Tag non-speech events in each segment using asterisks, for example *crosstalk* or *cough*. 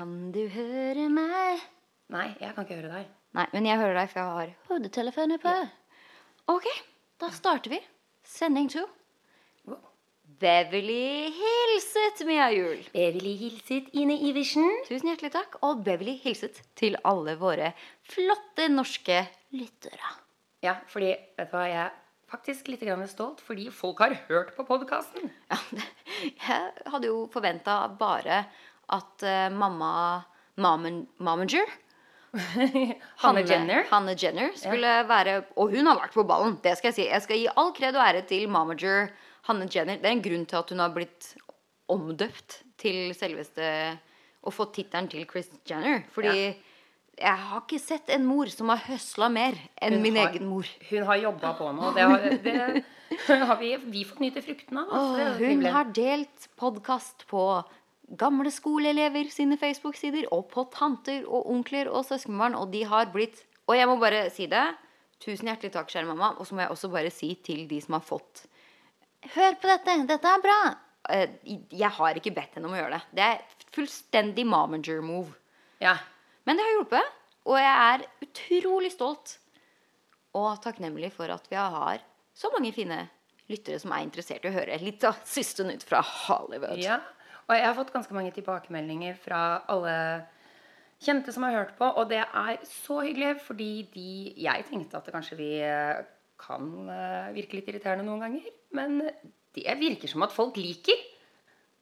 Kan du høre meg? Nei, jeg kan ikke høre deg. Nei, men jeg hører deg, for jeg har hodetelefoner på. Ok, da starter vi. Sending to. Wow. Beverly hilset, Mia Juel. Beverly hilset Ine Iversen. Tusen hjertelig takk. Og Beverly hilset til alle våre flotte norske lyttere. Ja, fordi, vet du hva, jeg er faktisk litt grann stolt fordi folk har hørt på podkasten. Ja, *laughs* jeg hadde jo forventa bare at uh, mamma Mamen, Momager *laughs* Hanne Jenner. Hanne Jenner skulle være Og hun har vært på ballen, det skal jeg si. Jeg skal gi all kred og ære til Mamager Hanne Jenner. Det er en grunn til at hun har blitt omdøpt til selveste Og fått tittelen til Chris Jenner. Fordi Ja. jeg har ikke sett en mor som har høsla mer enn Hun min har- egen mor. Hun har jobba på nå. Det har, det har vi, vi fått nyte fruktene av. altså. Hun har delt podkast på gamle skoleelever sine Facebook-sider, og på tanter og onkler og søskenbarn, og de har blitt Og jeg må bare si det. Tusen hjertelig takk, kjære mamma. Og så må jeg også bare si til de som har fått Hør på dette! Dette er bra! Eh, Jeg har ikke bedt henne om å gjøre det. Det er fullstendig momager-move. Ja. Men det har hjulpet, og jeg er utrolig stolt og takknemlig for at vi har så mange fine lyttere som er interessert i å høre litt av siste nytt fra Hollywood. ja. Og jeg har fått ganske mange tilbakemeldinger fra alle kjente som har hørt på, og det er så hyggelig, fordi de Jeg tenkte at kanskje vi eh, kan eh, virke litt irriterende noen ganger, men det virker som at folk liker.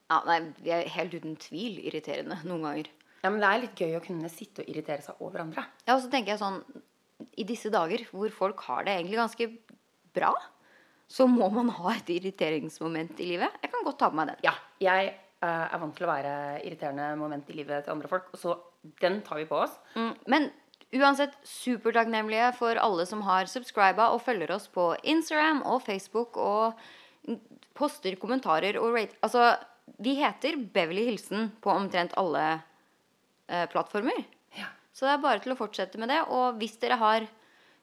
Ja, nei, Vi er helt uten tvil irriterende noen ganger. Ja, men det er litt gøy å kunne sitte og irritere seg over andre. Ja, og så tenker jeg sånn I disse dager hvor folk har det egentlig ganske bra, så må man ha et irriteringsmoment i livet. Jeg kan godt ta på meg den. Ja, jeg er vant til å være irriterende moment i livet til andre folk, og så den tar vi på oss. Mm, men uansett supertakknemlige for alle som har subscriba og følger oss på Instagram og Facebook og poster kommentarer og rate Altså, vi heter Beverly Hilsen på omtrent alle eh, plattformer. Ja. Så det er bare til å fortsette med det. Og hvis dere har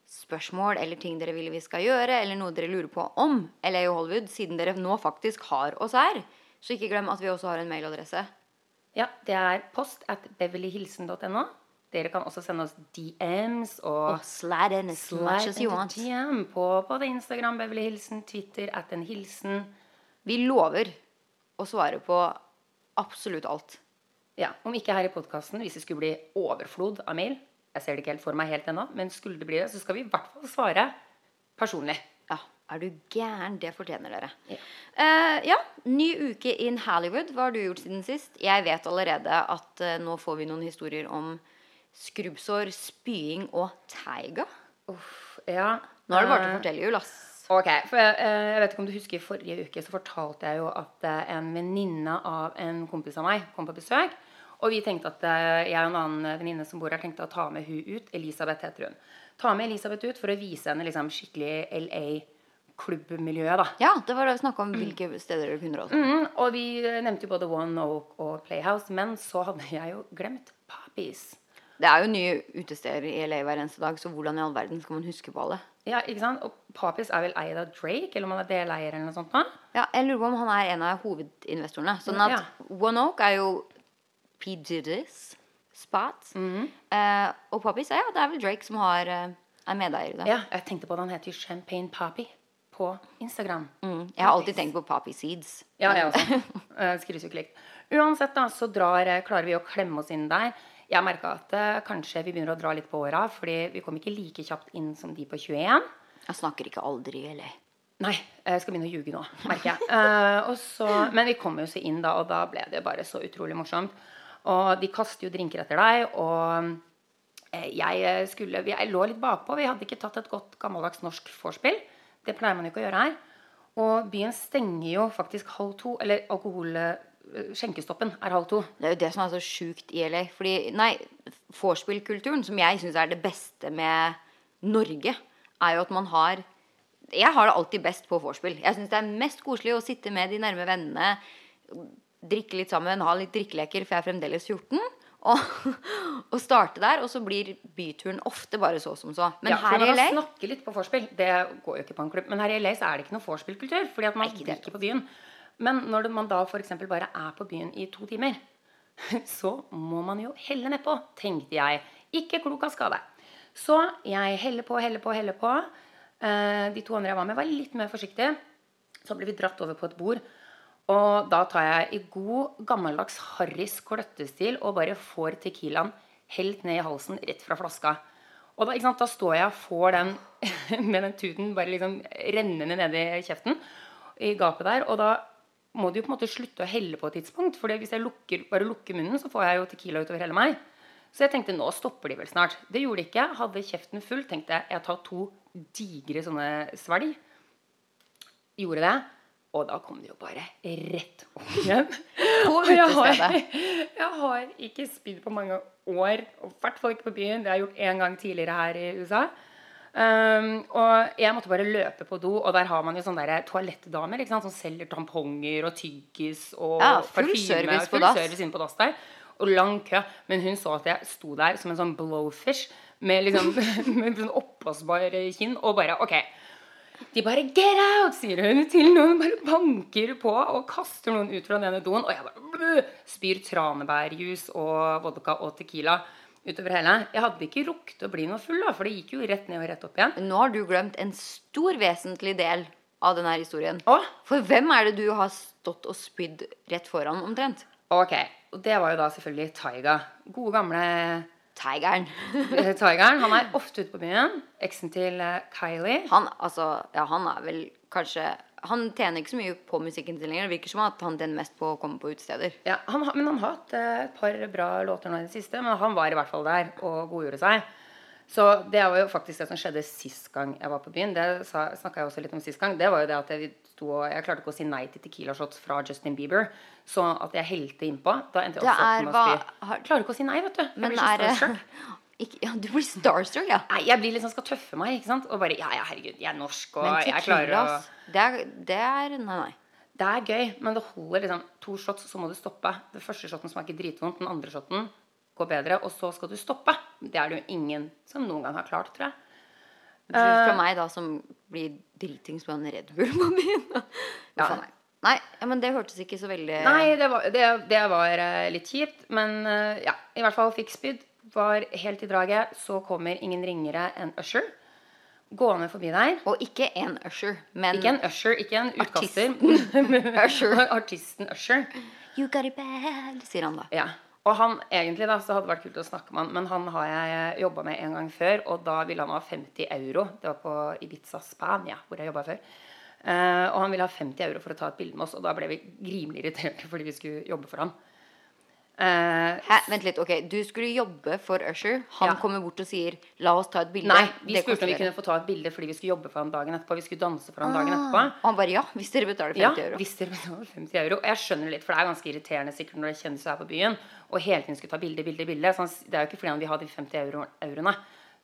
spørsmål eller ting dere vil vi skal gjøre, eller noe dere lurer på om LA Hollywood, siden dere nå faktisk har oss her, så ikke glem at vi også har en mailadresse. Ja, det er post at beverlyhilsen.no. Dere kan også sende oss DMs og Og slide in as much as you want. DM på både Instagram, Beverly Hilsen, Twitter, at en hilsen. Vi lover å svare på absolutt alt. Ja, Om ikke her i podkasten, hvis det skulle bli overflod av mail Jeg ser det ikke helt for meg helt ennå, men skulle det bli det, så skal vi i hvert fall svare personlig. Er du gæren? Det fortjener dere. Ja. Uh, ja, ny uke in Hollywood. Hva har du gjort siden sist? Jeg vet allerede at uh, nå får vi noen historier om skrubbsår, spying og teiga. Uff, ja. Nå er det bare til å Eh, fortelle, Jul, ass. Ok, for jeg, jeg vet ikke om du husker Forrige uke så fortalte jeg jo at en venninne av en kompis av meg kom på besøk. Og vi tenkte at jeg og en annen venninne som bor her, tenkte å ta med hun ut. Elisabeth heter hun. Ta med Elisabeth ut for å vise henne liksom skikkelig LA-klubbmiljøet, da. Ja, det var det vi snakka om hvilke steder dere kunne råde. Mm, og vi eh, nevnte jo både One Oak og Playhouse, men så hadde jeg jo glemt Poppies. Det er jo nye utesteder i LA hver eneste dag, så hvordan i all verden skal man huske på alle? Ja, ikke sant? Og Poppies er vel eid av Drake, eller om han er deleier eller noe sånt? da? Ja, jeg lurer på om han er en av hovedinvestorene. Sånn at Ja. One Oak er jo P. Diddy's spot. Mhm. eh, og Poppys, ja, det er vel Drake som har, eh, er medeier i det. Ja, jeg tenkte på det. Han heter Champagne Poppy på Instagram. Mm. Jeg har alltid tenkt på Poppy Seeds. Ja, jeg også. Eh, likt. Uansett, da, så drar, eh, klarer vi å klemme oss inn der. Jeg merka at eh, kanskje vi begynner å dra litt på åra, fordi vi kom ikke like kjapt inn som de på 21. Jeg snakker ikke aldri eller? Nei, jeg skal begynne å ljuge nå, merker jeg. Eh, og så, men vi kom jo så inn da, og da ble det bare så utrolig morsomt. Og de kaster jo drinker etter deg, og eh, jeg skulle Jeg lå litt bakpå. Vi hadde ikke tatt et godt gammeldags norsk vorspiel. Det pleier man jo ikke å gjøre her. Og byen stenger jo faktisk halv to. Eller alkohol... eh, Skjenkestoppen er halv to. Det er jo det som er så sjukt i LA. Fordi, nei, vorspiel-kulturen, som jeg syns er det beste med Norge, er jo at man har Jeg har det alltid best på vorspiel. Jeg syns det er mest koselig å sitte med de nærme vennene, drikke litt sammen, ha litt drikkeleker, for jeg er fremdeles 14. Og *laughs* starte der, og så blir byturen ofte bare så som så. Men ja, her i LA snakke litt på vorspiel. Det går jo ikke på en klubb. Men her i LA så er det ikke noe vorspiel-kultur. Fordi at man ikke drikker på byen. Men når man da f.eks. bare er på byen i to timer, *laughs* så må man jo helle nedpå, tenkte jeg. Ikke klok av skade. Så jeg heller på, heller på, heller på. Eh, de to andre jeg var med, var litt mer forsiktige. Så ble vi dratt over på et bord. Og da tar jeg i god, gammeldags Harrys kløttestil og bare får Tequilaen helt ned i halsen, rett fra flaska. Og da, da står jeg og får den *laughs* med den tuten bare liksom rennende ned i kjeften, i gapet der. Og da må du jo på en måte slutte å helle på et tidspunkt. For hvis jeg lukker, bare lukker munnen, så får jeg jo Tequila utover hele meg. Så jeg tenkte nå stopper de vel snart. Det gjorde de ikke. Hadde kjeften full. Tenkte jeg jeg tar to digre sånne svelg. Gjorde det. Og da kom det jo bare rett opp *laughs* igjen. På utestedet. jeg har, *laughs* jeg har ikke spydd på mange år. Og i hvert fall ikke på byen. Det har jeg gjort én gang tidligere her i USA. Um, og jeg måtte bare løpe på do, og der har man jo sånne toalettdamer som selger tamponger og tyggis og Ja, full parfyme. service på full service inne på dass der. Og lang kø. Men hun så at jeg sto der som en sånn blowfish med liksom *laughs* med sånn oppblåsbar kinn, og bare OK. De bare 'get out', sier hun til noen. Bare banker på og kaster noen ut fra den ene doen. Og jeg bare blø, spyr tranebærjus og vodka og tequila utover hele. Jeg hadde ikke rukket å bli noe full, da, for det gikk jo rett ned og rett opp igjen. Nå har du glemt en stor, vesentlig del av denne historien. Åh? For hvem er det du har stått og spydd rett foran, omtrent? ok. Og det var jo da selvfølgelig Taiga. Gode, gamle Tigeren. eh, Tigeren. Han er ofte ute på byen. Eksen til eh, Kylie. Han, altså, ja, han er vel kanskje Han tjener ikke så mye på musikken sin lenger. Det virker som at han tjener mest på å komme på utesteder. Ja, han, men han har hatt eh, et par bra låter nå i det siste. Men han var i hvert fall der og godgjorde seg. Så det var jo faktisk det som skjedde sist gang jeg var på byen. Det snakka jeg også litt om sist gang. Det var jo det at jeg, sto, og- jeg klarte ikke å si nei til Tequila shots fra Justin Bieber. Så at jeg helte innpå. Da endte jeg også opp med å spy. har- Klarer ikke å si nei, vet du. Jeg blir så starstruck. *laughs* ikke, ja, Du blir starstruck, ja. Nei, jeg blir liksom skal tøffe meg, ikke sant. Og bare ja, ja, herregud, jeg er norsk, og tequila, jeg klarer å det er, det er Nei, nei. Det er gøy, men det holder liksom to shots, så må du stoppe. Den første shoten smaker dritvondt, den andre shoten går bedre, og så skal du stoppe. Det er det jo ingen som noen gang har klart, tror jeg. Fra meg, da, som blir dritings på en Red Bull på byen. Ja. Nei, ja, men det hørtes ikke så veldig Nei, det var, det, det var eh, litt kjipt, men eh, ja, i hvert fall fikk spydd. Var helt i draget. Så kommer ingen ringere enn Usher. Gående forbi der. Og ikke en Usher, men Ikke en Usher, ikke en utkaster. *laughs* Usher. Artisten Usher. You got it bad, sier han da. Ja. Og han egentlig da, så hadde det vært kult å snakke med han, men han har jeg jobba med en gang før, og da ville han ha 50 euro. Det var på Ibiza, Spania, hvor jeg jobba før. Eh, og han ville ha 50 euro for å ta et bilde med oss, og da ble vi grimelig irriterte fordi vi skulle jobbe for han. Eh, Hæ, vent litt, ok, Du skulle jobbe for Usher. Han Ja. kommer bort og sier 'la oss ta et bilde'. nei, vi spurte om vi kunne få ta et bilde fordi vi skulle jobbe for ham dagen etterpå. Vi skulle danse for han dagen etterpå. Og han bare 'ja, hvis dere betaler 50 Ja, euro'. hvis dere betaler 50 euro. Og jeg skjønner litt, for det er ganske irriterende sikkert når det kjennes er på byen, og hele tiden skulle ta bilde, bilde, bilde. Så det er jo ikke fordi han vil ha de 50 euro, euroene.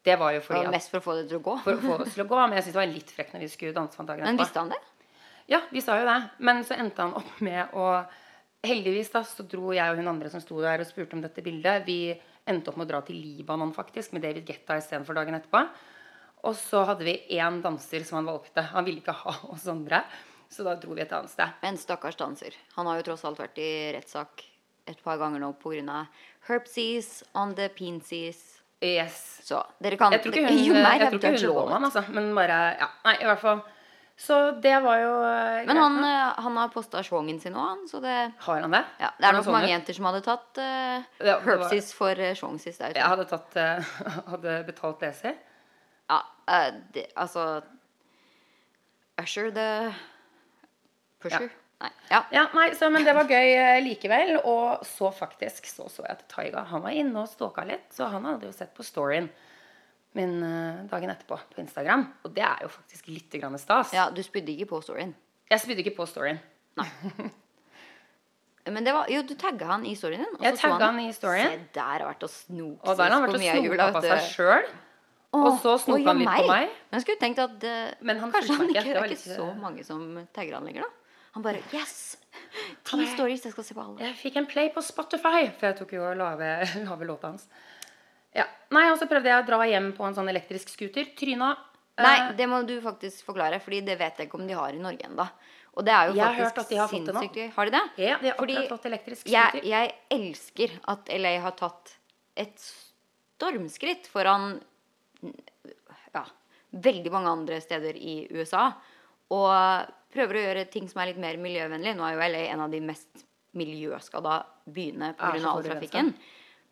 Det var jo fordi Det var mest for å få det til å gå. for å få oss til å gå. Men jeg syns det var litt frekt når vi skulle danse for ham dagen Men visste han det? Ja, vi sa jo det. Men så endte han opp med å Heldigvis da, så dro jeg og hun andre som sto der og spurte om dette bildet. Vi endte opp med å dra til Libanon faktisk, med David Guetta istedenfor dagen etterpå. Og så hadde vi én danser som han valgte. Han ville ikke ha oss andre. Så da dro vi et annet sted. Men stakkars danser. Han har jo tross alt vært i rettssak et par ganger nå pga. herpsies on the pinsies. Yes. Så dere kan Jeg tror ikke hun, jeg tror ikke hun lå han, altså. Men bare Ja, nei, i hvert fall. Så det var jo greit. Men han, eh, han har posta schwongen sin òg, han. Så det, Har han det? ja, det er nok mange jenter som hadde tatt uh, Ja, det var- for uh, der. Jeg hadde tatt uh, *laughs* Hadde betalt det selv. Ja, uh, det, altså Usher the pusher. Nei. Ja. Ja, nei, så, men det var gøy eh, likevel. Og så faktisk så så jeg at Taiga han var inne og stalka litt. Så han hadde jo sett på storyen min eh, dagen etterpå på Instagram. Og det er jo faktisk litt grann stas. ja, du spydde ikke på storyen. Jeg spydde ikke på storyen. *laughs* Men det var, jo, du tagga han i storyen din. Jeg tagga han i storyen. Se der har vært å snoke Og der har han vært og snoka på seg sjøl. Og så snoka han litt på meg. Men jeg skulle tenkt at uh, Men han kanskje han ikke. Det er ikke så mange som tagger han lenger, da. Han bare *laughs* Yes! Ti stories, jeg skal se på alle. Jeg fikk en play på Spotify, for jeg tok jo og lave, *laughs* lave låta hans. Ja. Nei, og så prøvde jeg å dra hjem på en sånn elektrisk scooter. Tryna. eh, Nei, det må du faktisk forklare, Fordi det vet jeg ikke om de har i Norge ennå. Og det er jo Jeg har faktisk hørt at de har fått det nå. sinnssykt. Har de det? Ja, de har Fordi fått elektrisk jeg, scooter. jeg elsker at LA har tatt et stormskritt foran ja, veldig mange andre steder i USA. Og prøver å gjøre ting som er litt mer miljøvennlig. Nå er jo LA en av de mest miljøskada byene pga. all trafikken.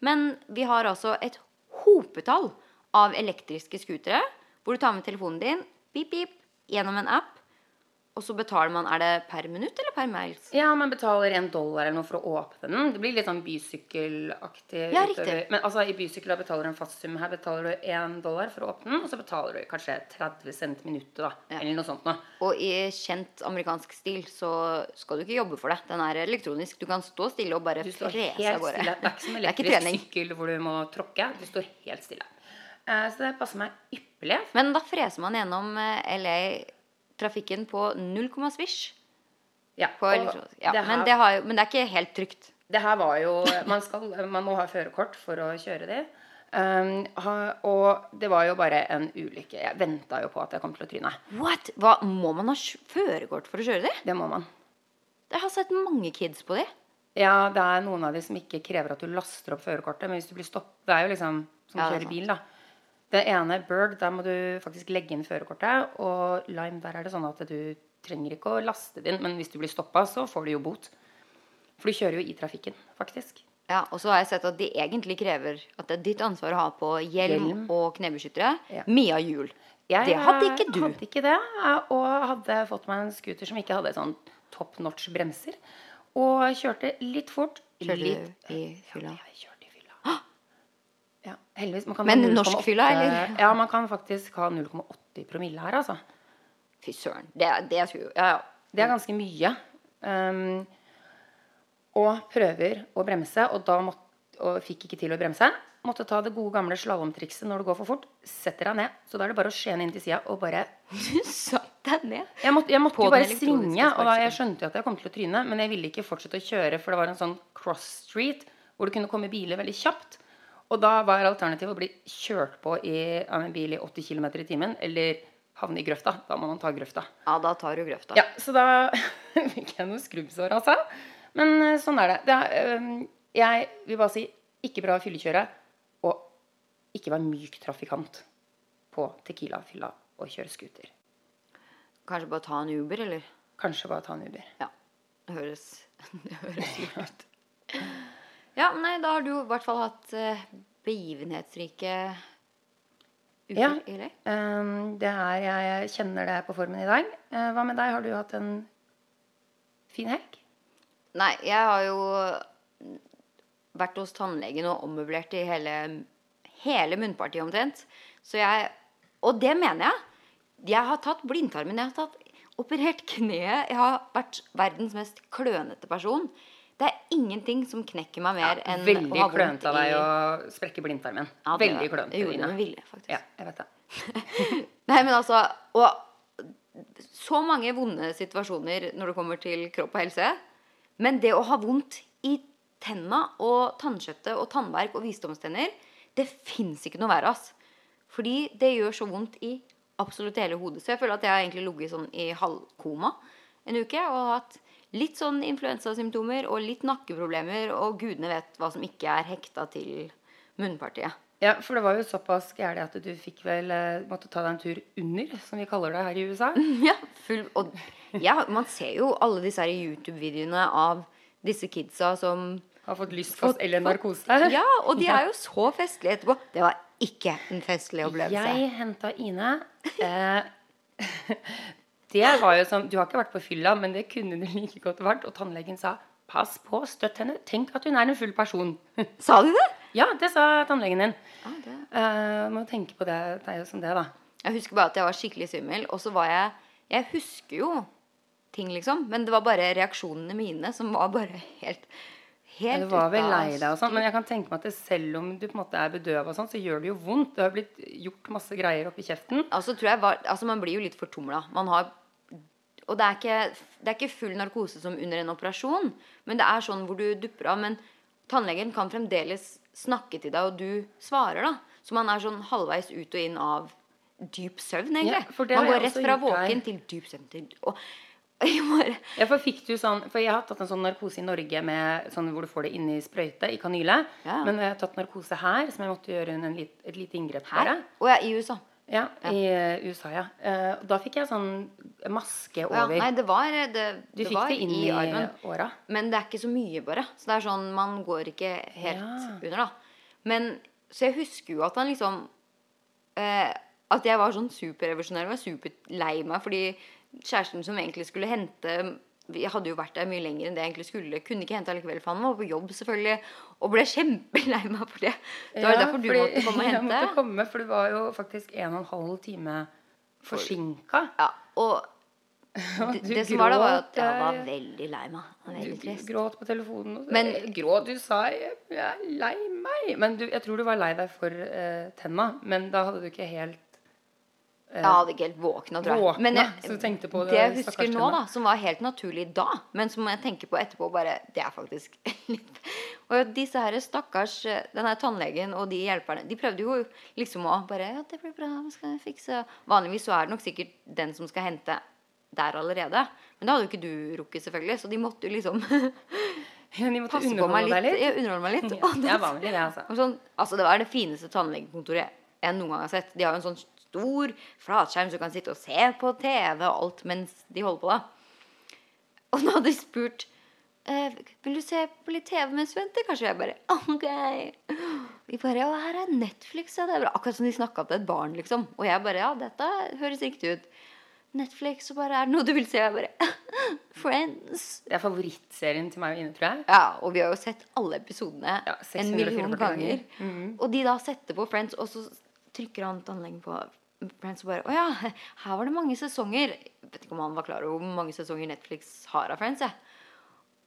Men vi har altså et hopetall av elektriske scootere hvor du tar med telefonen din, pip, pip, gjennom en app, og så betaler man Er det per minutt eller per miles? Ja, man betaler en dollar eller noe for å åpne den. Det blir litt sånn bysykkelaktig. Ja, utover- riktig. Men altså, i bysykkel betaler du en fast sum. Her betaler du én dollar for å åpne den, og så betaler du kanskje 30 cent minuttet, da. Ja. Eller noe sånt noe. Og i kjent amerikansk stil så skal du ikke jobbe for det. Den er elektronisk. Du kan stå stille og bare frese av gårde. Det er ikke som *laughs* elektrisk sykkel hvor du må tråkke. Du står helt stille. Eh, Så det passer meg ypperlig. Men da freser man gjennom eh, LA-trafikken på null komma svisj. Ja, Ja, men, det har men det er ikke helt trygt. Det her var jo Man, skal, man må ha førerkort for å kjøre det. Um, ha, og det var jo bare en ulykke. Jeg venta jo på at jeg kom til å tryne. What? Hva, må man ha førerkort for å kjøre det? Det må man. Jeg har sett mange kids på det. Ja, det er noen av de som ikke krever at du laster opp førerkortet. Men hvis du blir stoppet Det er jo liksom som Ja, kjøre bil, da. Det ene, Berg, der må du faktisk legge inn førerkortet. Og Lime, der er det sånn at du trenger ikke å laste det inn. Men hvis du blir stoppa, så får du jo bot. For du kjører jo i trafikken, faktisk. Ja, Og så har jeg sett at de egentlig krever at det er ditt ansvar å ha på hjelm, Hjelm. og knebeskyttere. Ja. Mia hjul. Jeg Det hadde ikke du. hadde ikke det, og hadde fått meg en scooter som ikke hadde sånn top notch bremser. Og kjørte litt fort. Kjørte litt, du i fylla? Ja, jeg kjørte. Ja, heldigvis. Man kan Men ha 0,8 norsk fylla, eller? Ja, man kan faktisk ha 0,80 promille her, altså. Fy søren. Det, det Ja, ja. Det er ganske mye. Um, og prøver å bremse, og da måtte, og fikk ikke til å bremse. Måtte ta det gode gamle slalåmtrikset når det går for fort. Setter deg ned. Så da er det bare å skjene inn til sida og bare Du *laughs* satt deg ned. Jeg måtte, jeg måtte jo bare svinge, og da jeg skjønte jo at jeg kom til å tryne. Men jeg ville ikke fortsette å kjøre, for det var en sånn cross street hvor det kunne komme biler veldig kjapt. Og da var alternativet å bli kjørt på i, av en bil i 80 km i timen, eller havne i grøfta. Da må man ta grøfta. Ja, da tar du grøfta. Ja, så da *laughs* fikk jeg noen skrubbsår, altså. Men eh, sånn er det. det er, jeg vil bare si ikke bra å fyllekjøre, og ikke være myk trafikant på Tequila-fylla og kjøre scooter. Kanskje bare ta en Uber, eller? Kanskje bare ta en Uber. Ja. Det høres, *laughs* det høres lurt ut. *laughs* Ja, nei, da har du i hvert fall hatt eh, begivenhetsrike uker Ja. i LA. Um, det er, jeg kjenner det på formen i dag. Eh, hva med deg? Har du hatt en fin helg? Nei, jeg har jo vært hos tannlegen og ommøblert i hele, hele munnpartiet omtrent. Så jeg Og det mener jeg. Jeg har tatt blindtarmen. Jeg har tatt operert kneet. Jeg har vært verdens mest klønete person. Det er ingenting som knekker meg mer enn å ha vondt i Veldig klønete av deg å sprekke blindtarmen. Ja, det- Veldig klønete. Jeg gjorde det med vilje, faktisk. Ja, jeg vet det. *laughs* Nei, men altså Og så mange vonde situasjoner når det kommer til kropp og helse. Men det å ha vondt i tenna og tannkjøttet og tannverk og visdomstenner, det fins ikke noe verre, ass. Fordi det gjør så vondt i absolutt hele hodet. Så jeg føler at jeg har egentlig ligget sånn i halvkoma en uke og hatt litt sånn influensasymptomer og litt nakkeproblemer, og gudene vet hva som ikke er hekta til munnpartiet. Ja, for det var jo såpass gærent at du fikk vel eh, måtte ta deg en tur under, som vi kaller det her i USA. *laughs* Ja, full, og ja, man ser jo alle disse her YouTube-videoene av disse kidsa som Har fått lyst på eller narkose. Ja, og de er jo så festlige etterpå. Det var ikke en festlig opplevelse. Jeg henta Ine. Eh, *laughs* det var jo som Du har ikke vært på fylla, men det kunne du like godt vært. Og tannlegen sa pass på, støtt henne. Tenk at hun er en full person. *laughs* Sa de det? ja, det sa tannlegen din. Ah, det. Uh, må tenke på det. Det er jo som det, da. Jeg husker bare at jeg var skikkelig svimmel, og så var jeg Jeg husker jo ting, liksom, men det var bare reaksjonene mine som var bare helt Helt du var vel lei deg og sånn, men jeg kan tenke meg at det, selv om du på en måte er bedøva sånn, så gjør det jo vondt. Det har blitt gjort masse greier oppi kjeften. Altså, var, altså Man blir jo litt fortumla. Man har Og det er, ikke, det er ikke full narkose som under en operasjon, men det er sånn hvor du dupper av. Men tannlegen kan fremdeles snakke til deg, og du svarer, da. Så man er sånn halvveis ut og inn av dyp søvn, egentlig. Ja, man går rett fra våken til dyp søvn. Til, og, *laughs* Ja, for fikk du sånn For jeg har tatt en sånn narkose i Norge med sånn hvor du får det inni sprøyte, i kanyle. Ja. Men jeg har tatt narkose her, som jeg måtte gjøre en lit, et lite inngrep Her? Og ja, i USA. Ja, i eh, USA, ja. Eh, da fikk jeg sånn maske over. ja, nei, det var eh, det, du det fikk var det inn i, armen. åra. Men det er ikke så mye, bare. Så det er sånn, man går ikke helt Ja. under, da. Men Så jeg husker jo at han liksom eh, At jeg var sånn superrevolusjonær og var superlei meg fordi kjæresten som egentlig skulle hente Jeg hadde jo vært der mye lenger enn det jeg egentlig skulle. Kunne ikke hente allikevel, for han var på jobb, selvfølgelig. Og ble *laughs* kjempelei meg for det. Det var ja, derfor du måtte komme og Jeg hente. måtte komme, for du var jo faktisk en og en halv time forsinka. Ja, og *laughs* det, det som var da, var at jeg var eh, veldig lei meg. Veldig Du trist. gråt på telefonen. Men- gråt, du sa jeg, jeg er lei meg. Men du, jeg tror du var lei deg for uh, tenna. Men da hadde du ikke helt Jeg hadde ikke helt våkna, tror jeg. Våkna, Men jeg, det det jeg husker nå, da, som var helt naturlig da, men som jeg tenker på etterpå, bare Det er faktisk *laughs* litt Og disse her stakkars Den her tannlegen og de hjelperne, de prøvde jo liksom å bare Ja, det blir bra, vi skal fikse Vanligvis så er det nok sikkert den som skal hente der allerede. Men det hadde jo ikke du rukket, selvfølgelig, så de måtte jo liksom *laughs* Ja, de måtte passe på meg litt. litt. Ja, underholde meg litt. Ja, det er vanlig, det, altså. *laughs* sånn, altså Det var det fineste tannlegekontoret jeg noen gang har sett. De har jo en sånn stor flatskjerm så du kan sitte og se på TV og alt mens de holder på. da. Og nå hadde de spurt eh, Vil du se på litt TV mens du venter? Kanskje jeg bare OK. Vi bare Ja, her er Netflix, ja. Det er bra. Akkurat som de snakka til et barn, liksom. Og jeg bare Ja, dette høres riktig ut. Netflix, og bare Er det noe du vil se? Jeg bare *laughs* Friends. Det er favorittserien til meg og Ine, tror jeg. Ja, og vi har jo sett alle episodene Ja, en million ganger. ganger. Mhm. Og de da setter på Friends, og så trykker han tannlegen på Friends bare Å ja, her var det mange sesonger. Jeg vet ikke om han var klar over hvor mange sesonger Netflix har av Friends. Jeg.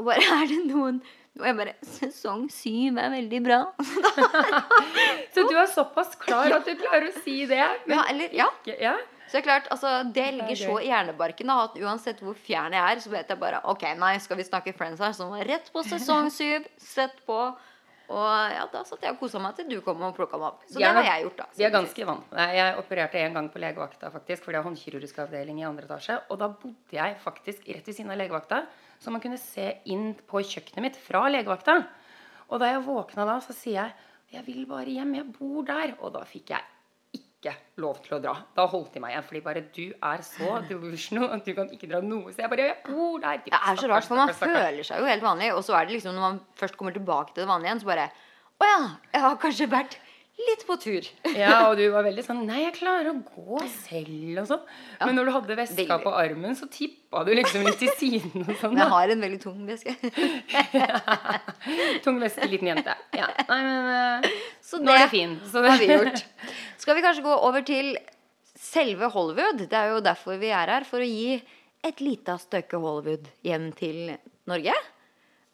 Og bare er det noen Og jeg bare Sesong syv er veldig bra. *laughs* Så du er såpass klar at du klarer å si det. Ja, eller Ja. ikke ja. Så det er klart, altså, det ligger så i hjernebarken at uansett hvor fjern jeg er, så vet jeg bare Ok, nei, skal vi snakke Friends her, så må jeg rett på sesong syv. Sett på. Og ja, da satt jeg og kosa meg til du kom og plukka meg opp. Så er det har jeg gjort, da. Vi er ganske vant. Jeg opererte en gang på legevakta, faktisk, for det er håndkirurgisk avdeling i andre etasje. Og da bodde jeg faktisk rett ved siden av legevakta, så man kunne se inn på kjøkkenet mitt fra legevakta. Og da jeg våkna da, så sier jeg jeg vil bare hjem, jeg bor der. Og da fikk jeg ikke lov til å dra. Da holdt de meg igjen, fordi bare du er så delusional at du kan ikke dra noe. Så jeg bare jeg bor der. Det er så rart, for man føler seg jo helt vanlig. Og så er det liksom når man først kommer tilbake til det vanlige igjen, så bare Å ja, jeg har kanskje vært litt på tur. *laughs* Ja, og du var veldig sånn Nei, jeg klarer å gå selv og sånn. Men når du hadde veska veldig. på armen, så tippa du liksom litt til siden og sånn. Men jeg har en veldig tung veske. *laughs* Tung veske, liten jente. Ja. Nei, men uh, Så nå er det fin. Så det har vi gjort. Skal vi kanskje gå over til selve Hollywood? Det er jo derfor vi er her. For å gi et lite stykke Hollywood hjem til Norge.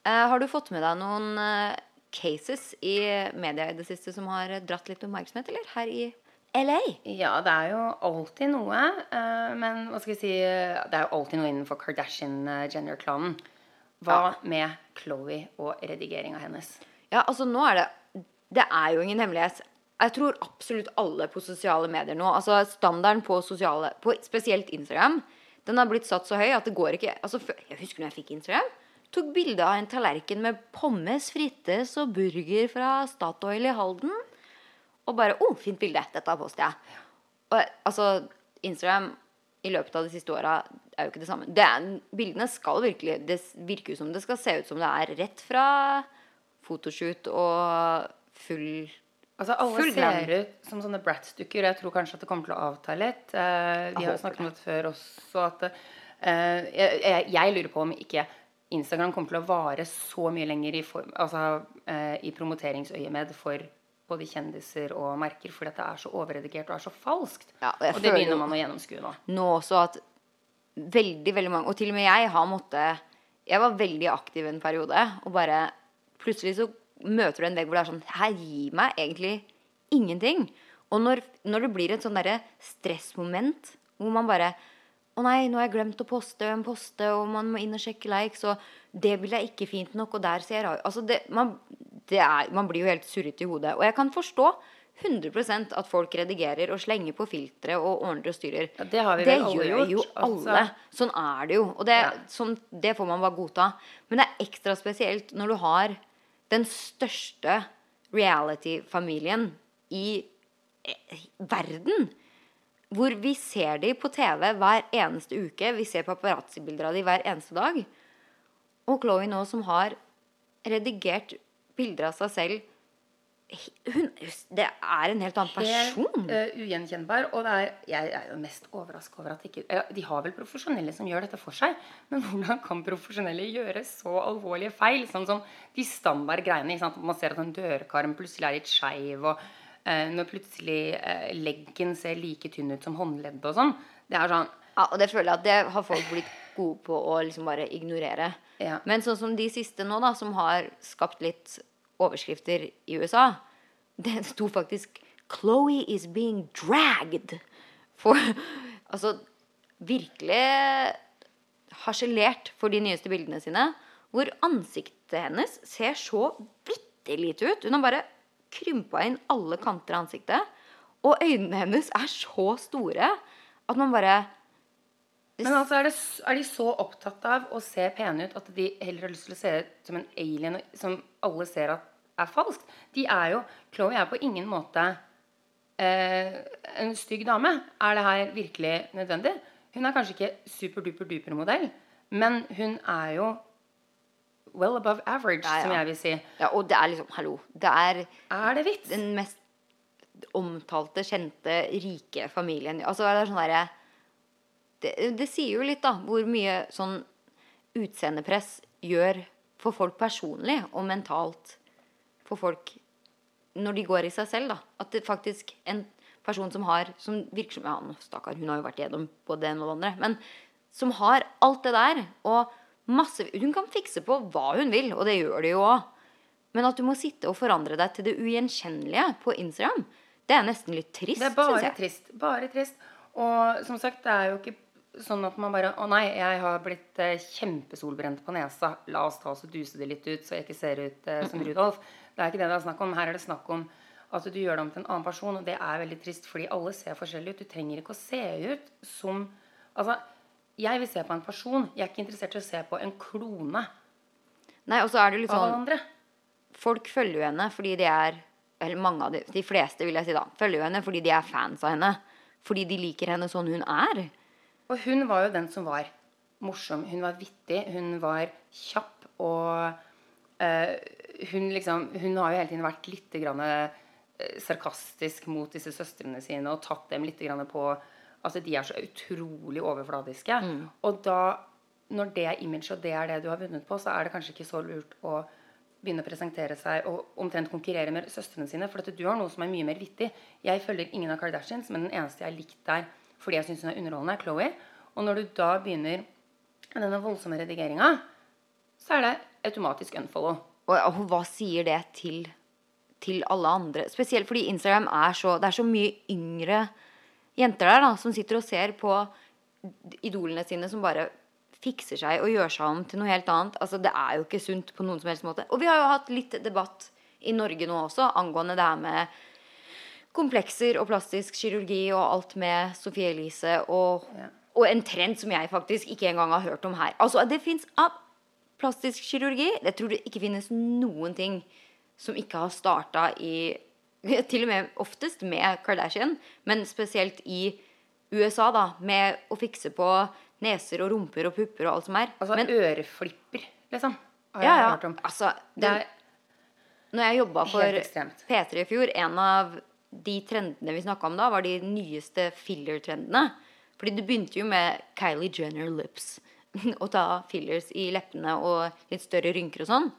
Uh, har du fått med deg noen eh, cases i media i det siste som har dratt litt oppmerksomhet, eller? Her i LA? Ja, det er jo alltid noe. eh, men hva skal vi si Det er jo alltid noe innenfor Kardashian-Jenner-klanen. Hva med Chloé og redigeringa hennes? Ja, altså nå er det Det er jo ingen hemmelighet. Jeg tror absolutt alle på sosiale medier nå Altså standarden på sosiale på Spesielt Instagram. Den har blitt satt så høy at det går ikke altså, Jeg husker når jeg fikk Instagram. Tok bilde av en tallerken med pommes frites og burger fra Statoil i Halden. Og bare Å, oh, fint bilde. Dette poster jeg. Og altså Instagram i løpet av de siste åra er jo ikke det samme. Det er, bildene skal virkelig Det virker jo som det skal se ut som det er rett fra fotoshoot og full Altså, Alle Full ser glam. ut som sånne Bratz-dukker. Jeg tror kanskje at det kommer til å avta litt. Eh, vi Jeg har jo snakket om det før også. At eh, jeg, jeg, jeg lurer på om ikke Instagram kommer til å vare så mye lenger i, form, altså, eh, i promoteringsøyemed for både kjendiser og merker, fordi det er så overredigert og er så falskt. Ja, og og det begynner man å gjennomskue nå. Nå også at veldig, veldig mange Og til og med jeg har måttet Jeg var veldig aktiv en periode, og bare Plutselig så møter du en vegg hvor det er sånn Her gir meg egentlig ingenting. Og når, når det blir et sånn derre stressmoment hvor man bare å nei, nå har jeg glemt å poste, en poste, og man må inn og sjekke likes, og det bildet er ikke fint nok, og der ser jeg rar Altså, det, man, det er, man blir jo helt surrete i hodet. Og jeg kan forstå 100% at folk redigerer og slenger på filtre og ordner og styrer. Ja, det har vi det vel alle gjør gjort, jo altså. alle. Sånn er det jo. Og det, Ja. sånn, det får man bare godta. Men det er ekstra spesielt når du har den største reality-familien i eh, verden. Hvor vi ser de på TV hver eneste uke. Vi ser paparazzi-bilder av de hver eneste dag. Og Chloé nå som har redigert bilder av seg selv hun, Det er en helt annen person. Helt eh, ugjenkjennbar. Og er, jeg er jo mest overraska over at ikke ja, De har vel profesjonelle som gjør dette for seg, men hvordan kan profesjonelle gjøre så alvorlige feil? Sånn som de standard greiene. Ikke sant? Man ser at en dørkarm plutselig er litt skeiv, og når plutselig eh, leggen ser like tynn ut som håndleddet og sånn. Det er sånn Ja, og det føler jeg at det har folk blitt gode på å liksom bare ignorere. Ja. Men sånn som de siste nå, da, som har skapt litt overskrifter i USA, det sto faktisk 'Chloé is being dragged'. For *laughs* altså virkelig harselert for de nyeste bildene sine. Hvor ansiktet hennes ser så bitte lite ut. Hun har bare krympa inn alle kanter av ansiktet. Og øynene hennes er så store at man bare Men altså, er, det, er de så opptatt av å se pene ut at de heller har lyst til å se ut som en alien som alle ser at er falskt? De er jo Chloé er på ingen måte eh, en stygg dame. Er det her virkelig nødvendig? Hun er kanskje ikke superduper-duper-modell, men hun er jo well above average, Ja, ja. som jeg vil si. Ja, og det er liksom Hallo. Det er Er det vits? den mest omtalte, kjente, rike familien. Altså, det er sånn derre det, det sier jo litt, da, hvor mye sånn utseendepress gjør for folk personlig og mentalt for folk når de går i seg selv, da. At det faktisk en person som har Som virker som Ja, nå, stakkar, hun har jo vært gjennom både det ene og det andre. Men som har alt det der, og masse Hun kan fikse på hva hun vil, og det gjør de jo òg. Men at du må sitte og forandre deg til det ugjenkjennelige på Instagram, det er nesten litt trist, Det er bare trist. Bare trist. Og som sagt, det er jo ikke sånn at man bare Å nei, jeg har blitt eh, kjempesolbrent på nesa. La oss ta oss og duse det litt ut, så jeg ikke ser ut eh, som Rudolf. Det er ikke det det er snakk om. Her er det snakk om at du gjør det om til en annen person, og det er veldig trist, fordi alle ser forskjellig ut. Du trenger ikke å se ut som Altså, jeg vil se på en person. Jeg er ikke interessert i å se på en klone Nei, og så er det litt sånn. Folk følger jo henne fordi de er Eller mange av de, de fleste, vil jeg si da. Følger jo henne fordi de er fans av henne. Fordi de liker henne sånn hun er. Og hun var jo den som var morsom. Hun var vittig, hun var kjapp, og eh, hun liksom Hun har jo hele tiden vært litt grann, eh, sarkastisk mot disse søstrene sine og tatt dem litt grann på Altså, de er så utrolig overfladiske. Og da, når det er image, og det er det du har vunnet på, så er det kanskje ikke så lurt å begynne å presentere seg og omtrent konkurrere med søstrene sine. For du har noe som er mye mer vittig. Jeg følger ingen av Kardashians, men den eneste jeg har likt der fordi jeg syns hun er underholdende, er Chloé. Og når du da begynner denne voldsomme redigeringa, så er det automatisk unfollow. Og hva sier det til, til alle andre? Spesielt fordi Instagram er så Det er så mye yngre jenter der da som sitter og ser på idolene sine som bare fikser seg og gjør seg om til noe helt annet. Altså Det er jo ikke sunt på noen som helst måte. Og vi har jo hatt litt debatt i Norge nå også angående det her med komplekser og plastisk kirurgi og alt med Sophie Elise og, Ja. og en trend som jeg faktisk ikke engang har hørt om her. Altså Det fins plastisk kirurgi. Jeg tror det ikke finnes noen ting som ikke har starta i *laughs* Til og med oftest med Kardashian, men spesielt i USA, da, med å fikse på neser og rumper og pupper og alt som er. Altså men øreflipper, liksom. Har ja, ja, hørt om. altså Det Når jeg jobba for ekstremt. P3 i fjor, en av de trendene vi snakka om da, var de nyeste filler-trendene. Fordi det begynte jo med Kylie Jenner lips. *laughs* Å ta fillers i leppene og litt større rynker og sånn.